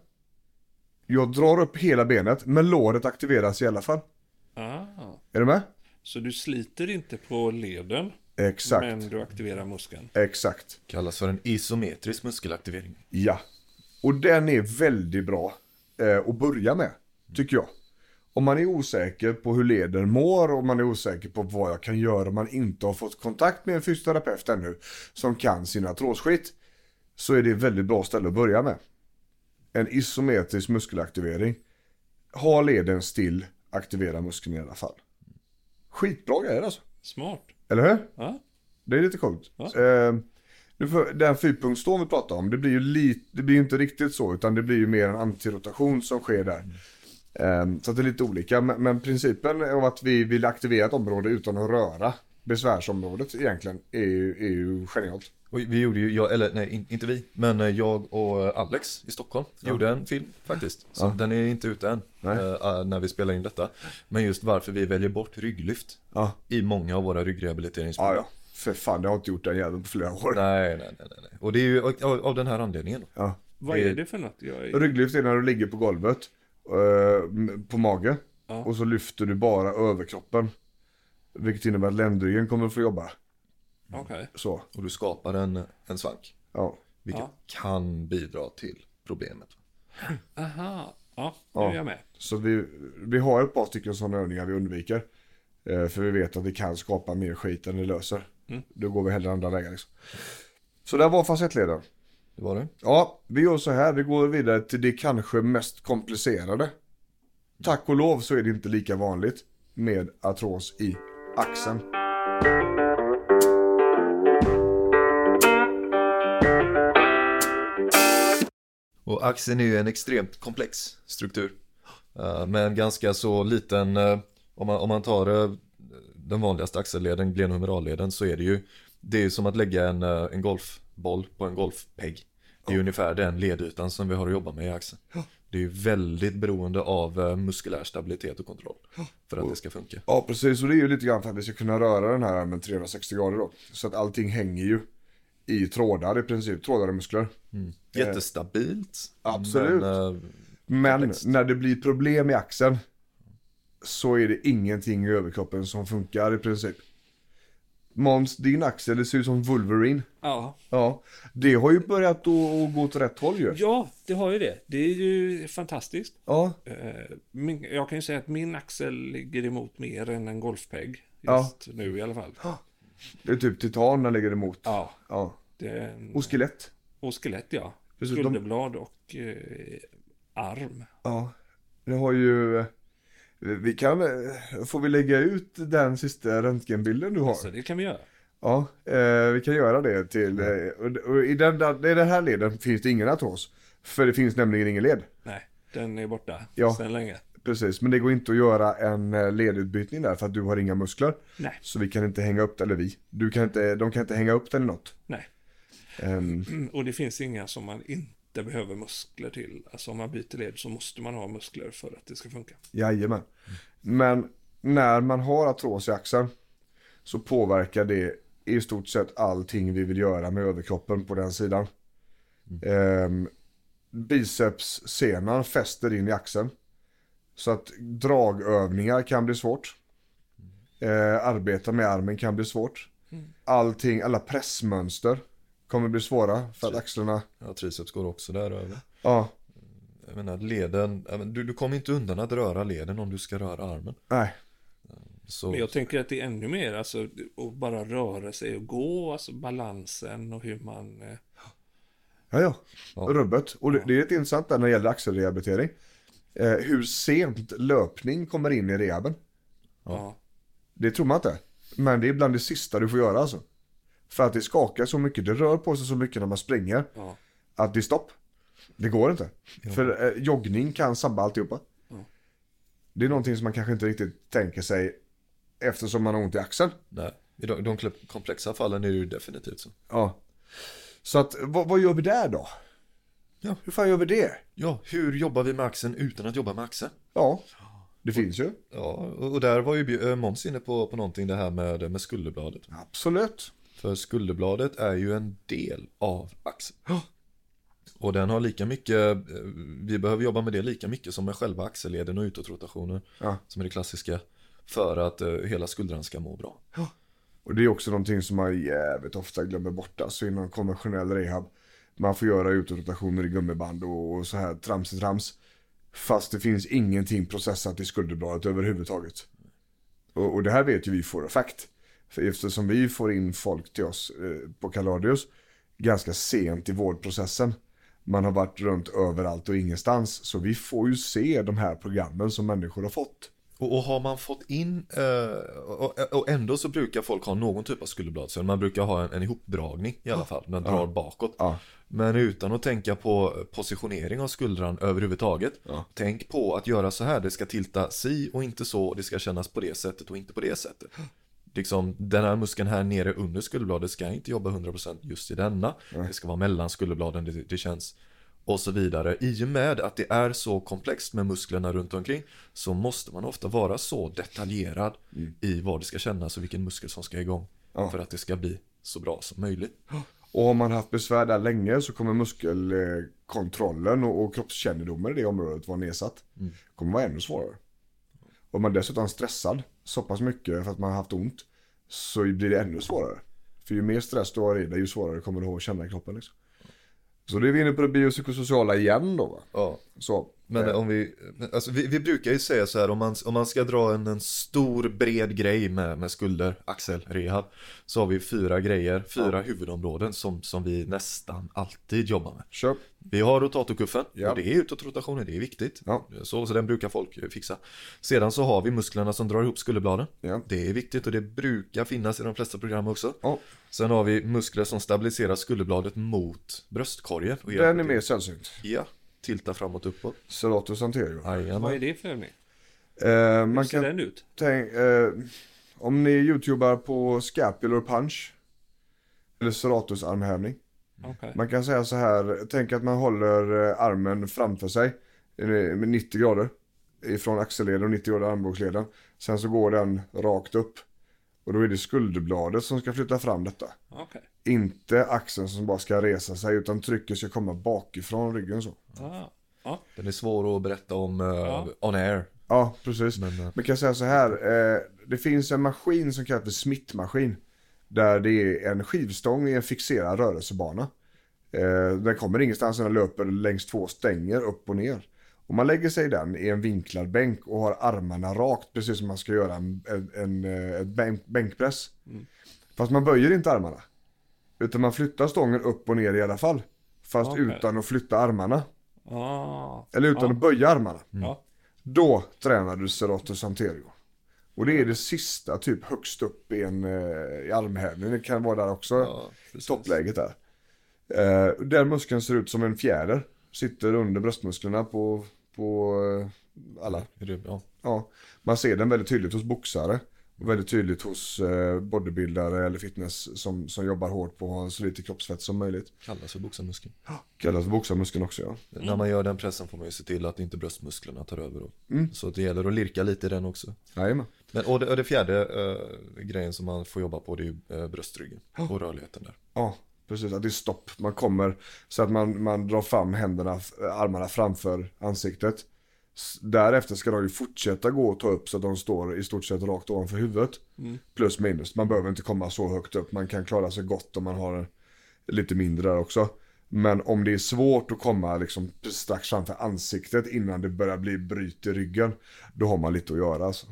Jag drar upp hela benet men låret aktiveras i alla fall. Ah. Är du med? Så du sliter inte på leden, Exakt. men du aktiverar muskeln. Exakt. Kallas för en isometrisk muskelaktivering. Ja. Och den är väldigt bra eh, att börja med, tycker jag. Om man är osäker på hur leden mår, om man är osäker på vad jag kan göra om man inte har fått kontakt med en fysioterapeut ännu som kan sin artrosskit, så är det ett väldigt bra ställe att börja med. En isometrisk muskelaktivering. Ha leden still, aktivera muskeln i alla fall. Skitbra grejer alltså. Smart. Eller hur? Ja. Det är lite coolt. Ja. Eh, nu för, den fyrpunktsstån vi pratar om, det blir ju lite, det blir inte riktigt så, utan det blir ju mer en antirotation som sker där. Eh, så det är lite olika, men, men principen av att vi vill aktivera ett område utan att röra besvärsområdet egentligen är ju, är ju genialt. Och vi gjorde ju, jag, eller nej, in, inte vi, men eh, jag och Alex i Stockholm gjorde en film faktiskt. Så Ja. den är inte ute än eh, när vi spelar in detta. Men just varför vi väljer bort rygglyft Ja, i många av våra ryggrehabiliteringsprogram. ja, ja. För fan, jag har inte gjort den jäveln på flera år. Nej, nej, nej, nej. Och det är ju av, av den här anledningen. Ja. Vad är det för något? Jag är... Rygglyft är när du ligger på golvet eh, på mage Ja. och så lyfter du bara överkroppen. Vilket innebär att ländryggen kommer att få jobba. Okej. Så, Och du skapar en, en svank. ja. Vilket Ja. kan bidra till problemet. Aha. Ja, nu Ja. är jag med. Så vi, vi har ett par stycken sådana övningar vi undviker. Eh, för vi vet att det kan skapa mer skit än det löser. Mm. Då går vi hellre andra vägar liksom. Så där var facettleden. Det var det. Ja, vi gör så här. Vi går vidare till det kanske mest komplicerade. Tack och lov så är det inte lika vanligt med artros i axeln. Och axeln är ju en extremt komplex struktur. Uh, med en ganska så liten, eh, om, man, om man tar eh, den vanligaste axelleden, glenohumeralleden, så är det ju Det är ju som att lägga en, eh, en golfboll på en golfpegg. Det är ju ungefär den ledytan som vi har att jobba med i axeln. Det är väldigt beroende av eh, muskulär stabilitet och kontroll för att det ska funka. Ja, precis. Och det är ju lite grann för att vi ska kunna röra den här armen 360 grader då. Så att allting hänger ju i trådar i princip, trådar och muskler. Jättestabilt. Absolut. Men, eh, Men när det blir problem i axeln så är det ingenting i överkroppen som funkar i princip. Måns, din axel, det ser ut som Wolverine. Ja. Ja, det har ju börjat att gå åt rätt håll ju. ja, det har ju det. Det är ju fantastiskt. Ja, Eh, min, jag kan ju säga att min axel ligger emot mer än en golfpegg. Ja. Just nu i alla fall. det är typ titan den ligger emot. Ja, Ja. en, Och skelett. och skelett ja. Skulderblad och eh, arm. Ja, det har ju... Vi kan... Får vi lägga ut den sista röntgenbilden du har? Så det kan vi göra. Ja, eh, vi kan göra det till... Eh, och, och i, den, i den här leden finns det ingen artros. För det finns nämligen ingen led. Nej, den är borta Ja. sedan länge. Precis, men det går inte att göra en eh, ledutbytning där för att du har inga muskler. Nej. Så vi kan inte hänga upp det, eller vi. Du kan inte, de kan inte hänga upp den i något. Nej. Mm, Och det finns inga som man inte behöver muskler till. Alltså om man byter led så måste man ha muskler för att det ska funka. Jajamän. Men när man har artros i axeln så påverkar det i stort sett allting vi vill göra med överkroppen på den sidan. Ehm, bicepssenan fäster in i axeln. Så att dragövningar kan bli svårt. Eh, arbeta med armen kan bli svårt. Allting, alla pressmönster kommer bli svåra för att axlarna, Ja, triceps går också där över. ja, Jag menar leden, du, du kommer inte undan att röra leden om du ska röra armen. nej, Så, Men jag tänker att det är ännu mer, alltså att bara röra sig och gå, alltså balansen och hur man... eh, Ja, ja. Ja. Rubbet. Och det, det är lite intressant där när det gäller axelrehabilitering. Eh, hur sent löpning kommer in i rehaben. Ja. Det tror man inte. Men det är bland det sista du får göra alltså. För att det skakar så mycket, det rör på sig så mycket när man springer. Ja. Att det är stopp. Det går inte. För eh, joggning kan sabba alltihopa. Ja. Det är någonting som man kanske inte riktigt tänker sig eftersom man har ont i axeln. nej, i de, de komplexa fallen är det ju definitivt så. Ja. Så att vad, vad gör vi där då? Ja. Hur fan gör vi det? Ja, hur jobbar vi med axeln utan att jobba med axeln? Ja, det finns ju. Ja, och och där var ju eh, Måns inne på, på någonting det här med, med skulderbladet. Absolut. För skulderbladet är ju en del av axeln. Och den har lika mycket, eh, vi behöver jobba med det lika mycket som med själva axelleden och utåtrotationen. Ja. Som är det klassiska. För att eh, hela skuldran ska må bra. Och det är också någonting som man jävligt ofta glömmer bort. Alltså inom konventionell rehab. Man får göra utrotationer i gummiband och, och så här trams i trams. Fast det finns ingenting processat i skulderbladet överhuvudtaget. Och, och det här vet ju vi for a fact. För eftersom vi får in folk till oss eh, på Caladius ganska sent i vårdprocessen. Man har varit runt överallt och ingenstans. Så vi får ju se de här programmen som människor har fått. Och, och har man fått in, eh, och, och ändå så brukar folk ha någon typ av skulderbladsel. Man brukar ha en, en ihopdragning i alla fall, man drar bakåt. Ja. Men utan att tänka på positionering av skuldran överhuvudtaget. Tänk på att göra så här, det ska tilta si och inte så, och det ska kännas på det sättet och inte på det sättet. Liksom, den här muskeln här nere under skulderbladet ska inte jobba 100% just i denna. Det ska vara mellan skulderbladen, det, det känns och så vidare. I och med att det är så komplext med musklerna runt omkring så måste man ofta vara så detaljerad i vad det ska kännas och vilken muskel som ska igång. Ja. För att det ska bli så bra som möjligt. Och har man haft besvär där länge så kommer muskelkontrollen och, och kroppskännedomen i det området vara nedsatt. kommer vara ännu svårare. Om man dessutom stressad så pass mycket för att man har haft ont så blir det ännu svårare. För ju mer stress du har i dig ju svårare kommer du att känna i kroppen. Liksom. Så då är vi inne på det biopsykosociala igen då va? Ja. Så. Men eh, om vi, alltså vi, vi brukar ju säga så här om man, om man ska dra en, en stor bred grej med, med skulder, axel, rehab Så har vi fyra grejer, fyra huvudområden som, som vi nästan alltid jobbar med Köp. Vi har rotatorkuffen Ja. och det är utåtrotationer, det är viktigt Ja. så, så den brukar folk fixa Sedan så har vi musklerna som drar ihop skulderbladen Ja. Det är viktigt och det brukar finnas i de flesta program också Ja. Sen har vi muskler som stabiliserar skulderbladet mot bröstkorgen Den är mer sällsynt. Ja, tilta framåt uppåt Serratus anterior. Vad är Jajamän. det för övning? Eh, Hur man ser kan den ut? tänk, eh, om ni youtubar på scapular punch. Eller serratus armhävning. Okej. Man kan säga så här, tänk att man håller eh, armen framför sig eh, med 90 grader. Ifrån axelleden och 90 grader armbågsleden. Sen så går den rakt upp. Och då är det skulderbladet som ska flytta fram detta. Okej. Inte axeln som bara ska resa sig utan trycket ska komma bakifrån ryggen så. Ah. Ja. Den är svår att berätta om eh, Ja. on air. Ja, precis. Men, eh, Man kan säga så här, eh, det finns en maskin som kallas för smittmaskin. Där det är en skivstång i en fixerad rörelsebana. Eh, den kommer ingenstans, den löper längs två stänger upp och ner. Om man lägger sig i den i en vinklad bänk och har armarna rakt, precis som man ska göra en, en, en, eh, bänk, bänkpress. Fast man böjer inte armarna. Utan man flyttar stången upp och ner i alla fall. Fast Okej. utan att flytta armarna. Ah. Eller utan Ja. att böja armarna. Ja. Då tränar du serratus anterior. Och det är det sista, typ högst upp i en eh, i armhävning. Det kan vara där också, Ja, precis. toppläget där. Eh, där muskeln ser ut som en fjäder. Sitter under bröstmusklerna på, på alla. Är det, ja. Ja, man ser den väldigt tydligt hos boxare. Och väldigt tydligt hos eh, bodybuildare eller fitness som, som jobbar hårt på att ha så lite kroppsfett som möjligt. Kallas för boxarmuskeln. Kallas för boxarmuskeln också ja. När man gör den pressen får man ju se till att inte bröstmusklerna tar över då. Mm. Så det gäller att lirka lite i den också. Jajamän. Men, och, det, och det fjärde eh, grejen som man får jobba på det är ju eh, bröstryggen och rörligheten där. Ja, precis. Att det är stopp. Man kommer så att man, man drar fram händerna, armarna framför ansiktet. Därefter ska de ju fortsätta gå och ta upp så att de står i stort sett rakt ovanför huvudet. Plus minus. Man behöver inte komma så högt upp. Man kan klara sig gott om man har lite mindre där också. Men om det är svårt att komma liksom strax framför ansiktet innan det börjar bli bryt i ryggen. Då har man lite att göra alltså.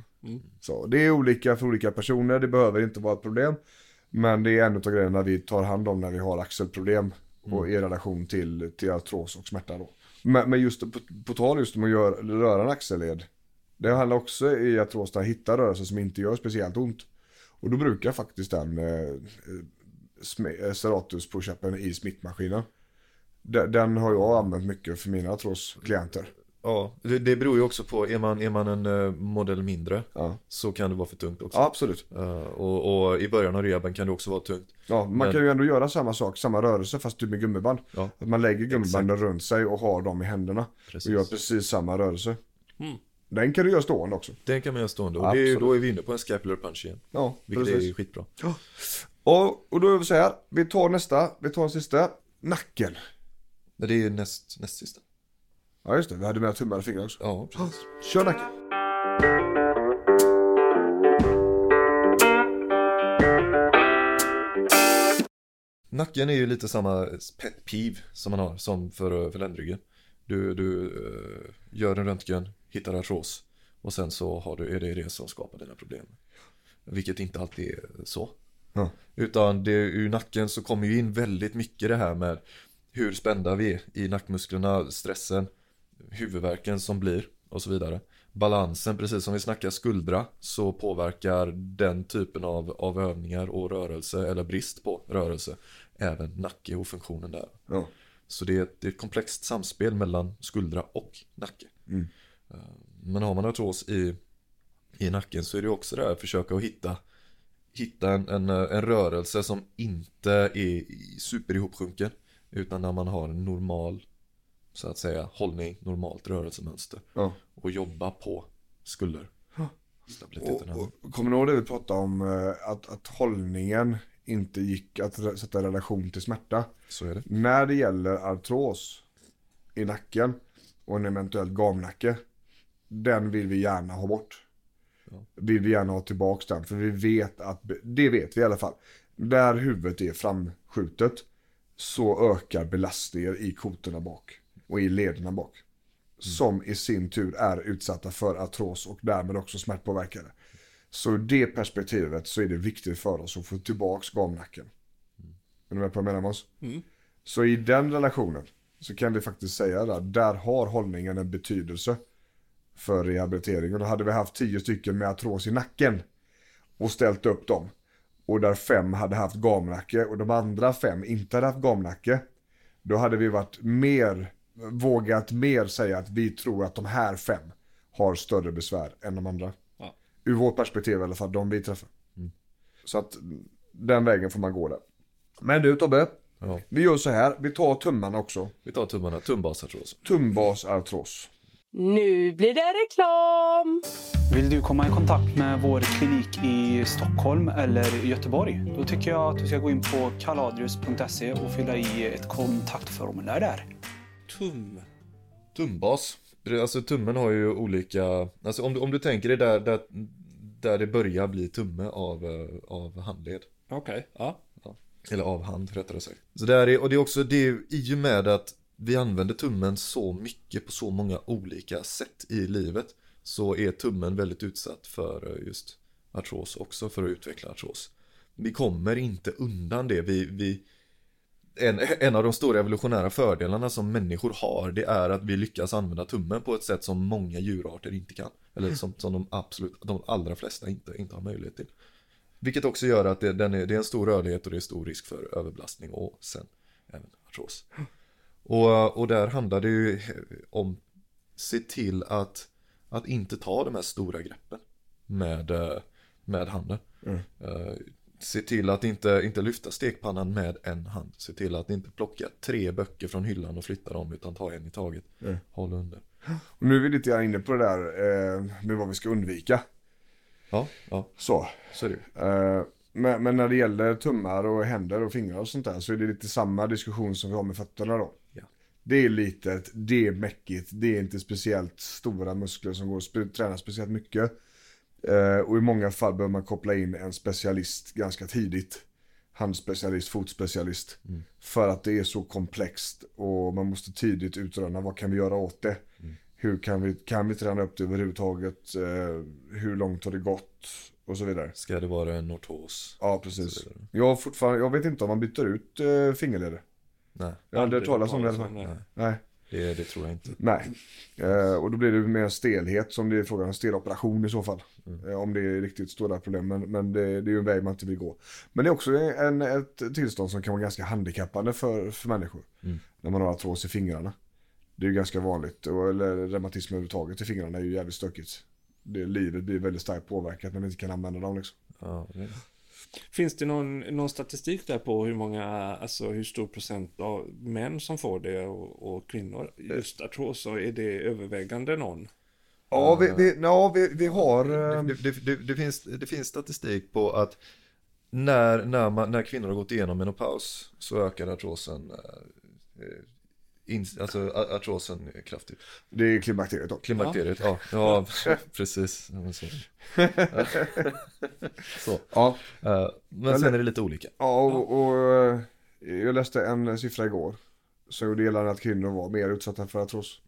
Så det är olika för olika personer. Det behöver inte vara ett problem. Men det är en av grejerna vi tar hand om när vi har axelproblem. Och i relation till, till artros och smärta då. Men, men just på, på tal just om att gör, röra en axelled. Det handlar också i artros att hitta rörelser som inte gör speciellt ont. Och då brukar faktiskt den eh, eh, eh, Seratus push-upen i smittmaskinen. Den, den har jag använt mycket för mina artrosklienter. Ja, det, det beror ju också på, är man, är man en eh, modell mindre Ja. så kan det vara för tungt också. ja, absolut. Eh, och, och i början av rehaben kan det också vara tungt. Ja, man Men- kan ju ändå göra samma sak, samma rörelse fast typ med gummiband. Ja. Att man lägger gummibanden runt sig och har dem i händerna. Precis. Och gör precis samma rörelse. Mm. Den kan du göra stående också. Den kan man göra stående och är, då är vi inne på en scapular punch igen. Ja, Vilket precis. är skitbra. Och, och då är vi så här, vi tar nästa, vi tar den sista. Nacken. Det är näst, näst sista. Ja just det, vi hade med tummar och fingrar också. Ja, precis. Kör nacken. Nacken är ju lite samma pet peeve som man har som för, för ländryggen. Du, du eh, gör en röntgen, hittar artros och sen så har du, är det det som skapar dina problem. Vilket inte alltid är så. Ja. Utan det, ur nacken så kommer ju in väldigt mycket det här med hur spända vi är i nackmusklerna, stressen, huvudvärken som blir och så vidare. Balansen, precis som vi snackar skuldra, så påverkar den typen av, av övningar och rörelse, eller brist på rörelse, även nacke och funktionen där. Ja. Så det är, ett, det är ett komplext samspel mellan skuldra och nacke. Mm. Eh, Men har man artros i, i nacken så är det också det här att försöka att hitta, hitta en, en, en rörelse som inte är super ihopsjunken. Utan när man har en normal, så att säga, hållning, normalt rörelsemönster. Ja. Och jobba på skulder. Stabiliteten. Och, och, kommer ni ihåg det vi pratade om, eh, att, att hållningen inte gick att sätta i relation till smärta? Så är det. När det gäller artros i nacken och en eventuellt gamnacke, den vill vi gärna ha bort. Ja. Vill vi gärna ha tillbaks den, för vi vet att, det vet vi i alla fall, där huvudet är framskjutet så ökar belastningen i kotorna bak och i lederna bak. Som i sin tur är utsatta för artros och därmed också smärtpåverkade. Så ur det perspektivet så är det viktigt för oss att få tillbaks gamnacken. Är du med på vad jag menar Måns? Så i den relationen så kan vi faktiskt säga att där har hållningen en betydelse för rehabilitering. Och då hade vi haft tio stycken med artros i nacken och ställt upp dem. Och där fem hade haft gamnacke och de andra fem inte hade haft gamnacke. Då hade vi varit mer, vågat mer säga att vi tror att de här fem har större besvär än de andra. Ja. Ur vårt perspektiv i alla fall, de vi träffar. Så att den vägen får man gå där. Men du Tobbe, Ja. vi gör så här, vi tar tummarna också. Vi tar tummarna, tumbasartros. Tumbasartros. Nu blir det reklam! Vill du komma i kontakt med vår klinik i Stockholm eller Göteborg? Då tycker jag att du ska gå in på kaladrius.se och fylla i ett kontaktformulär där. Tum. Tumbas. Alltså tummen har ju olika, alltså om du, om du tänker dig där, där, där det börjar bli tumme av, eh, av handled. Okej, ja. Eller av hand rättare sagt. Så där är, och det är också det i och med att vi använder tummen så mycket på så många olika sätt i livet. Så är tummen väldigt utsatt för eh, just artros också, för att utveckla artros. Vi kommer inte undan det. Vi, vi, en, en av de stora evolutionära fördelarna som människor har det är att vi lyckas använda tummen på ett sätt som många djurarter inte kan. Eller som, som de absolut, de allra flesta inte, inte har möjlighet till. Vilket också gör att det, den är, det är en stor rörlighet och det är stor risk för överbelastning och sen även artros. Och, och där handlar det ju om se till att, att inte ta de här stora greppen med, med handen. Eh, Se till att inte, inte lyfta stekpannan med en hand. Se till att inte plocka tre böcker från hyllan och flytta dem utan ta en i taget. Håll under. Och nu är vi lite grann inne på det där eh, med vad vi ska undvika. Ja, ja, Så. så är det. Eh, men, men när det gäller tummar och händer och fingrar och sånt där så är det lite samma diskussion som vi har med fötterna då. Ja. Det är litet, det är mäckigt, det är inte speciellt stora muskler som går att träna speciellt mycket. Eh, och i många fall behöver man koppla in en specialist ganska tidigt. Handspecialist, fotspecialist. För att det är så komplext och man måste tidigt utröna vad kan vi göra åt det. Hur kan vi, kan vi träna upp det överhuvudtaget? Eh, hur långt har det gått? Och så vidare. Ska det vara en ortos? Ja, precis. Jag, fortfarande, jag vet inte om man byter ut uh, fingerleder. Nej, Jag har aldrig hört talas om det. Nej. Nej. Det, det tror jag inte. Nej. Eh, och då blir det mer stelhet som det är frågan om steloperation i så fall. Eh, om det är riktigt stora problem. Men, men det, det är ju en väg man inte vill gå. Men det är också en, ett tillstånd som kan vara ganska handikappande för, för människor. När man har artros i fingrarna. Det är ju ganska vanligt. Och, eller reumatism överhuvudtaget i fingrarna är ju jävligt stökigt. Det, livet blir väldigt starkt påverkat när vi inte kan använda dem liksom. Ja, det, Finns det någon, någon statistik där på hur många, alltså hur stor procent av män som får det och, och kvinnor? Just artros, så är det övervägande någon? Ja, vi, vi, ja, vi, vi har... eh, det, det, det, det, finns, det finns statistik på att när, när, man, när kvinnor har gått igenom menopaus så ökar artrosen, eh, eh, in, alltså artrosen kraftigt. Det är klimakteriet då. Klimakteriet, ja, ja, precis. Ja, men Så. så. Ja, eh, Men sen är det lite olika. ja och, och eh, jag läste en siffra igår. Så gjorde gällande att kvinnor var mer utsatta för artros.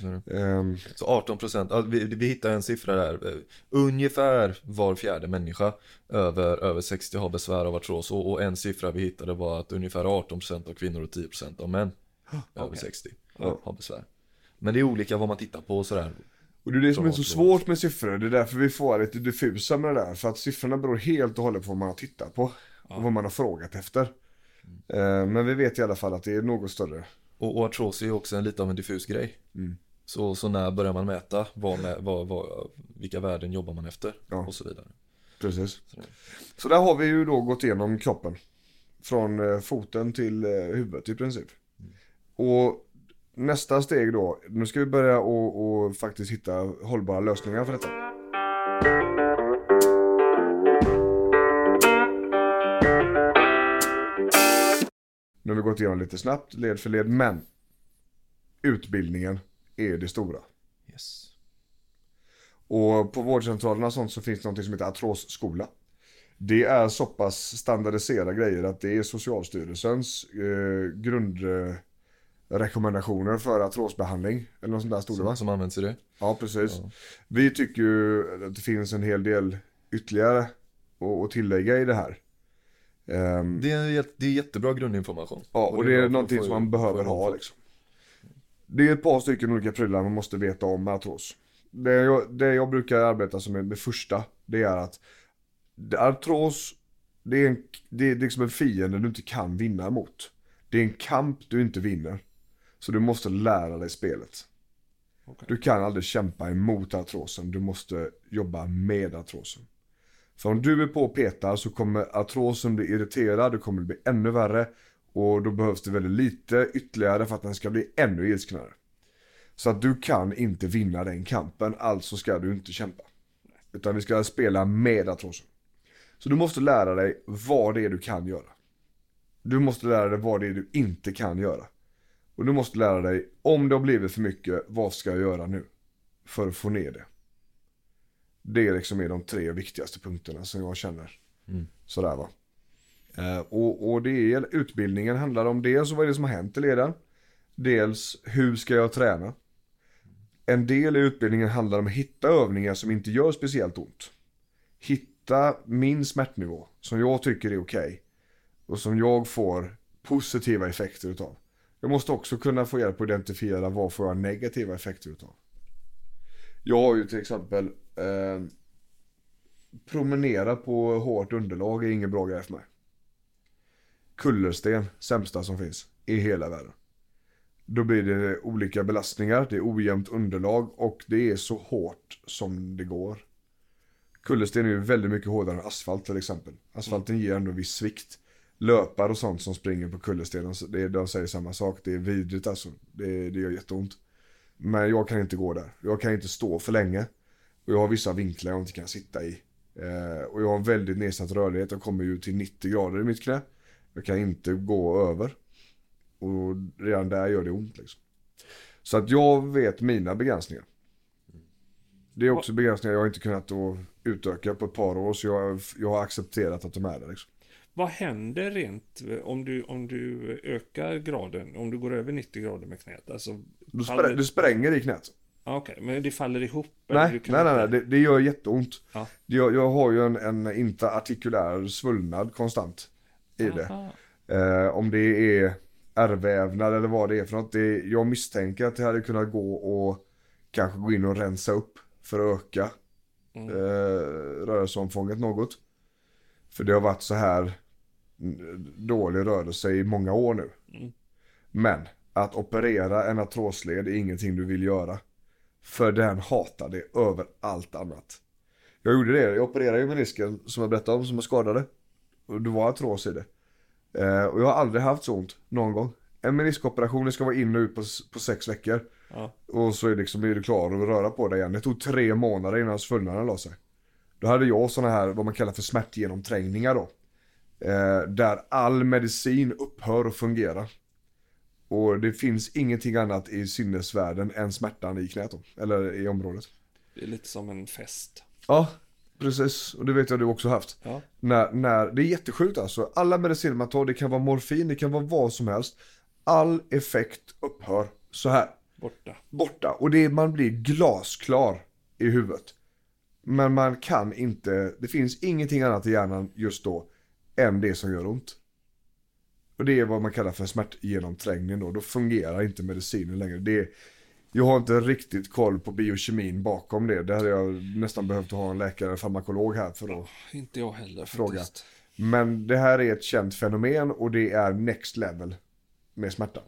Så är det. Ehm, Så 18 procent, ja, vi, vi hittar en siffra där. eh, Ungefär var fjärde människa över, över 60 har besvär av artros. Och, och en siffra vi hittade var att ungefär 18 procent av kvinnor och 10 procent av män över 60 har besvär. Men det är olika vad man tittar på och sådär. och det är det som är så svårt med siffror. Det är därför vi får lite diffusa med det där. För att siffrorna beror helt och hållet på vad man har tittat på. Och vad man har frågat efter. Ehm, men vi vet i alla fall att det är något större. Och, och artros är ju också en lite av en diffus grej. Så, så när börjar man mäta? Vad vad, vad, vilka värden jobbar man efter? Ja. Och så vidare. Precis. Så där har vi ju då gått igenom kroppen. Från eh, foten till eh, huvudet i princip. Och nästa steg då, nu ska vi börja och, och faktiskt hitta hållbara lösningar för detta. Nu har vi gått igenom lite snabbt, led för led, men utbildningen är det stora. Yes. Och på vårdcentralerna och sånt så finns det något som heter artrosskola. Det är så pass standardiserade grejer att det är Socialstyrelsens eh, grundrekommendationer för artrosbehandling. Eller något sånt där stod det va? Som, används i det. Ja, precis. Vi tycker ju att det finns en hel del ytterligare att, tillägga i det här. Ehm, Det är, det är jättebra grundinformation. Ja, och det är för någonting som man behöver ha liksom. Det är ett par stycken olika prylar man måste veta om med artros. Det jag, det jag brukar arbeta som är det första, det är att artros, det är, en, det är liksom en fiende du inte kan vinna mot. Det är en kamp du inte vinner. Så du måste lära dig spelet. Du kan aldrig kämpa emot artrosen, du måste jobba med artrosen. För om du är på och petar så kommer artrosen bli irriterad, det kommer bli ännu värre. Och då behövs det väldigt lite ytterligare för att den ska bli ännu ilsknare. Så att du kan inte vinna den kampen, alltså ska du inte kämpa. Utan vi ska spela med artrosen. Så du måste lära dig vad det är du kan göra. Du måste lära dig vad det är du inte kan göra. Och du måste lära dig, om det har blivit för mycket, vad ska jag göra nu? För att få ner det. Det liksom är de tre viktigaste punkterna som jag känner. Sådär va. Eh, och, och det är, utbildningen handlar om dels vad är det som har hänt i leden. Dels hur ska jag träna. En del i utbildningen handlar om att hitta övningar som inte gör speciellt ont. Hitta min smärtnivå som jag tycker är okej. och som jag får positiva effekter utav. Jag måste också kunna få hjälp att identifiera vad får jag negativa effekter utav. Jag har ju till exempel eh, promenera på hårt underlag är ingen bra grej för mig. Kullersten, sämsta som finns i hela världen. Då blir det olika belastningar, det är ojämnt underlag och det är så hårt som det går. Kullersten är ju väldigt mycket hårdare än asfalt till exempel. Asfalten ger ändå viss svikt. Löpare och sånt som springer på kullerstenen, det, de säger samma sak. Det är vidrigt alltså. Det, det gör jätteont. Men jag kan inte gå där. Jag kan inte stå för länge. Och jag har vissa vinklar jag inte kan sitta i. Eh, och jag har väldigt nedsatt rörlighet. Jag kommer ju till 90 grader i mitt knä. Jag kan inte gå över. Och redan där gör det ont liksom. Så att jag vet mina begränsningar. Det är också begränsningar jag inte kunnat utöka på ett par år. Så jag, jag har accepterat att de är där liksom. Vad händer rent om du, om du ökar graden, om du går över 90 grader med knät? Alltså, Du, faller- sprä, du spränger i knät. Okej, men det faller ihop? Nej, nej, nej, nej, det, det gör jätteont. Ja. Jag, jag har ju en, en interartikulär svullnad konstant i det. Aha. Eh, om det är ärrvävnad eller vad det är för något. Det, jag misstänker att det hade kunnat gå och kanske gå in och rensa upp för att öka Mm. eh, rörelseomfånget något. För det har varit så här dålig rörelse i många år nu. Mm. Men att operera en artrosled är ingenting du vill göra. För den hatar det över allt annat. Jag gjorde det, jag opererade ju menisken som jag berättade om som jag skadade. Och det var artros i det. Eh, och jag har aldrig haft så ont någon gång. En meniskoperation det ska vara in och ut på, på sex veckor. Ja. Och så är, liksom, är du klar att röra på dig igen. Det tog tre månader innan svullnaden la sig. Då hade jag sådana här, vad man kallar för smärtgenomträngningar då. Eh, där all medicin upphör att fungera. Och det finns ingenting annat i sinnesvärlden än smärtan i knät då, eller i området. Det är lite som en fest. Ja, precis. Och det vet jag du också haft. Ja. När, när, det är jättesjukt alltså. Alla mediciner man tar, det kan vara morfin, det kan vara vad som helst. All effekt upphör så här, Borta. borta. Och det, man blir glasklar i huvudet. Men man kan inte, det finns ingenting annat i hjärnan just då än det som gör ont. Och det är vad man kallar för smärtgenomträngning då. Då fungerar inte medicinen längre. Det är, jag har inte riktigt koll på biokemin bakom det. Det hade jag nästan behövt ha en läkare, farmakolog här för att Inte jag heller Fråga. faktiskt. men det här är ett känt fenomen och det är next level med smärta.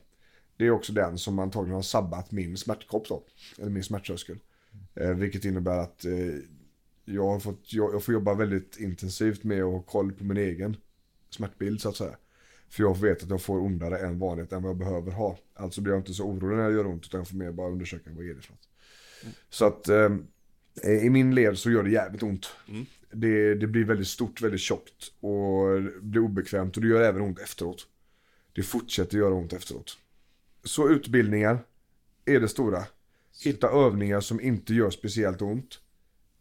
Det är också den som antagligen har sabbat min smärtkropp då, eller min smärttröskel. Eh, vilket innebär att eh, jag, har fått, jag, jag får jobba väldigt intensivt med att ha koll på min egen smärtbild så att säga. För jag vet att jag får ondare än vanligt än vad jag behöver ha. Alltså blir jag inte så orolig när det gör ont utan jag får mer bara undersöka vad är det för något. Så att eh, i min led så gör det jävligt ont. Det, det blir väldigt stort, väldigt tjockt och det blir obekvämt och det gör även ont efteråt. Det fortsätter göra ont efteråt. Så utbildningar är det stora. Hitta övningar som inte gör speciellt ont.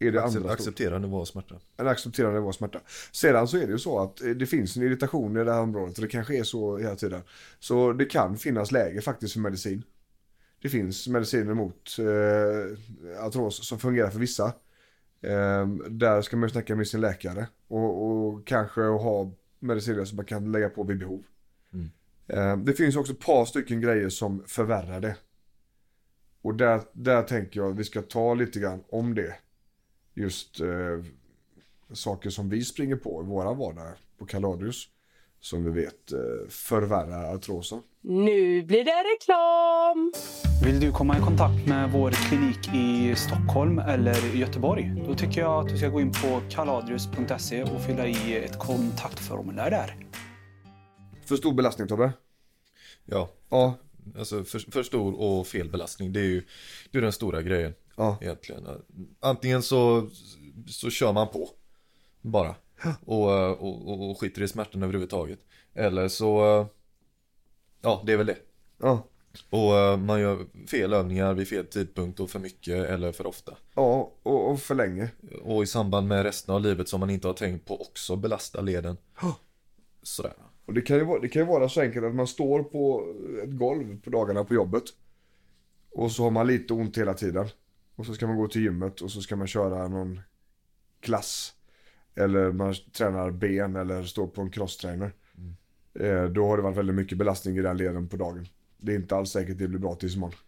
Är det andra stora. Acceptera nivå av smärta. En accepterande av smärta. Sedan så är det ju så att eh, det finns en irritation i det här området och det kanske är så hela tiden. Så det kan finnas läge faktiskt för medicin. Det finns mediciner mot eh, artros som fungerar för vissa. Eh, där ska man ju snacka med sin läkare och, och kanske ha mediciner som man kan lägga på vid behov. Eh, det finns också ett par stycken grejer som förvärrar det. Och där, där tänker jag att vi ska ta lite grann om det. Just eh, saker som vi springer på i våra vardag på Kaladius. Som vi vet eh, förvärrar artrosen. Nu blir det reklam! Vill du komma i kontakt med vår klinik i Stockholm eller Göteborg? Då tycker jag att du ska gå in på kaladrius.se och fylla i ett kontaktformulär där. För stor belastning Tobbe? Ja, Ja, alltså för, för stor och fel belastning. Det är ju det är den stora grejen ja, egentligen. Antingen så, så kör man på bara och, och, och, och skiter i smärtan överhuvudtaget. Eller så, ja det är väl det. ja. Och eh, man gör fel övningar vid fel tidpunkt och för mycket eller för ofta. Ja, och, och för länge. Och i samband med resten av livet som man inte har tänkt på också belasta leden. Sådär. Och det kan, ju vara, det kan ju vara så enkelt att man står på ett golv på dagarna på jobbet. Och så har man lite ont hela tiden. Och så ska man gå till gymmet och så ska man köra någon klass. Eller man tränar ben eller står på en crosstrainer. Eh, då har det varit väldigt mycket belastning i den leden på dagen. Det är inte alls säkert det blir bra tills imorgon.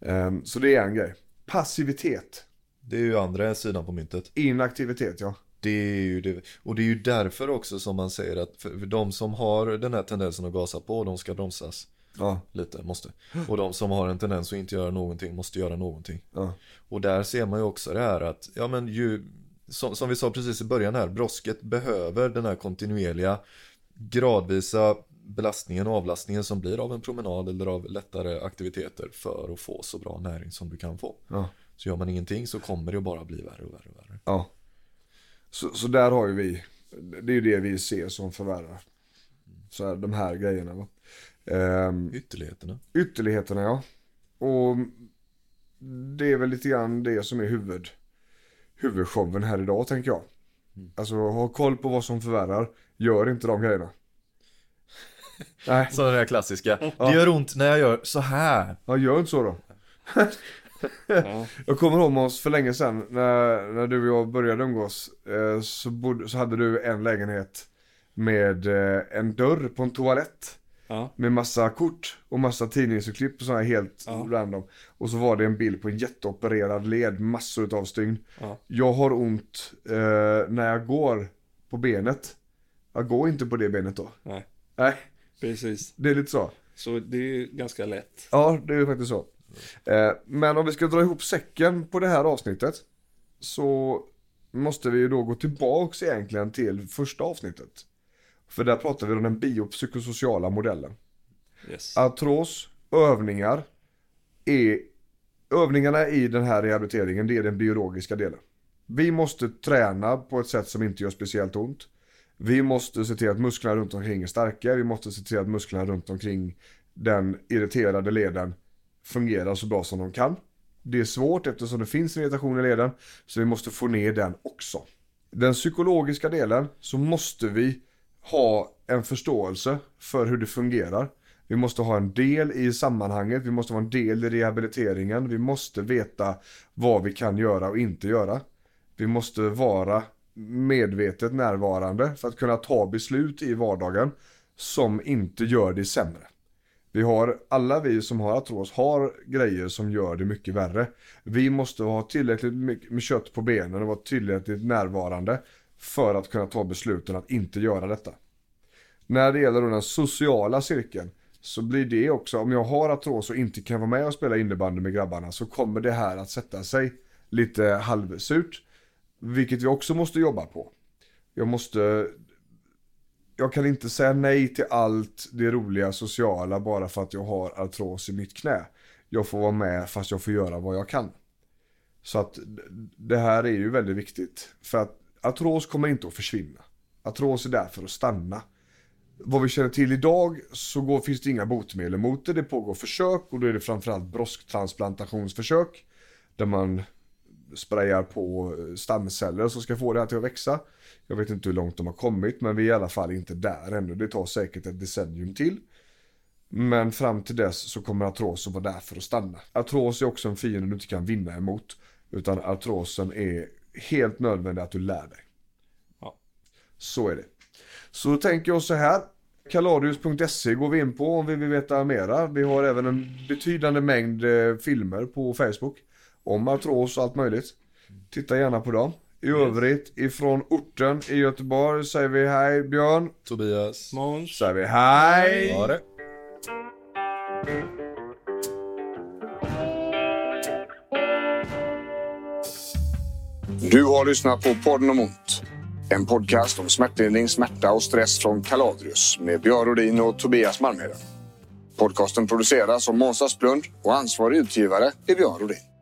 Eh, så det är en grej. Passivitet. Det är ju andra sidan på myntet. Inaktivitet ja. Det är ju det. Och det är ju därför också som man säger att för de som har den här tendensen att gasa på, de ska bromsas. Ja. Lite, måste. Och de som har en tendens att inte göra någonting måste göra någonting. Ja. Och där ser man ju också det här att, ja men ju, som, som vi sa precis i början här, brosket behöver den här kontinuerliga, gradvisa belastningen och avlastningen som blir av en promenad eller av lättare aktiviteter för att få så bra näring som du kan få. Ja. Så gör man ingenting så kommer det bara bli värre och värre och värre. Ja. Så, så där har ju vi, det är ju det vi ser som förvärrar. Så här, de här grejerna va. Ehm, Ytterligheterna. ytterligheterna ja. Och det är väl lite grann det som är huvud, huvudshowen här idag tänker jag. Alltså ha koll på vad som förvärrar, gör inte de grejerna. Nej, Så den här klassiska, det gör ont när jag gör så här. ja, gör inte så då. Ja. Jag kommer ihåg oss för länge sedan när, när du och jag började umgås eh, så, bodde, så hade du en lägenhet med eh, en dörr på en toalett. Ja. Med massa kort och massa tidningsurklipp och sådana här helt Ja. random. Och så var det en bild på en jätteopererad led, massor utav stygn. Ja. Jag har ont eh, när jag går på benet. Jag går inte på det benet då. Nej, Nej, precis. det är lite så. Så det är ganska lätt. Ja, det är ju faktiskt så. Eh, men om vi ska dra ihop säcken på det här avsnittet så måste vi ju då gå tillbaks egentligen till första avsnittet. För där pratar vi om den biopsykosociala modellen. Yes. Artros, övningar, är, övningarna i den här rehabiliteringen det är den biologiska delen. Vi måste träna på ett sätt som inte gör speciellt ont. Vi måste se till att musklerna runt omkring är starka. Vi måste se till att musklerna runt omkring den irriterade leden fungerar så bra som de kan. Det är svårt eftersom det finns en irritation i leden. Så vi måste få ner den också. Den psykologiska delen så måste vi ha en förståelse för hur det fungerar. Vi måste ha en del i sammanhanget, vi måste vara en del i rehabiliteringen, vi måste veta vad vi kan göra och inte göra. Vi måste vara medvetet närvarande för att kunna ta beslut i vardagen som inte gör det sämre. Vi har, alla vi som har artros har grejer som gör det mycket värre. Vi måste ha tillräckligt mycket med kött på benen och vara tillräckligt närvarande för att kunna ta besluten att inte göra detta. När det gäller då den sociala cirkeln så blir det också, om jag har artros och inte kan vara med och spela innebandy med grabbarna så kommer det här att sätta sig lite halvsurt. Vilket vi också måste jobba på. Jag måste jag kan inte säga nej till allt det roliga sociala bara för att jag har artros i mitt knä. Jag får vara med fast jag får göra vad jag kan. Så att det här är ju väldigt viktigt. För att artros kommer inte att försvinna. Artros är där för att stanna. Vad vi känner till idag så går, finns det inga botemedel mot det. Det pågår försök och då är det framförallt brosktransplantationsförsök. Där man sprayar på eh, stamceller som ska få det här till att växa. Jag vet inte hur långt de har kommit men vi är i alla fall inte där ännu. Det tar säkert ett decennium till. Men fram till dess så kommer artros att vara där för att stanna. Artros är också en fiende du inte kan vinna emot. Utan artrosen är helt nödvändig att du lär dig. Ja. Så är det. Så då tänker jag så här. Kaladius.se går vi in på om vi vill veta mera. Vi har även en betydande mängd eh, filmer på Facebook. Om artros och allt möjligt. Titta gärna på dem. I övrigt ifrån orten i Göteborg säger vi hej Björn. Tobias. Måns. Säger vi hej. Ja, det. Du har lyssnat på podden om ont. En podcast om smärtlindring, smärta och stress från Kaladrius med Björn Rodin och Tobias Malmheden. Podcasten produceras av Måns Asplund och ansvarig utgivare är Björn Rodin.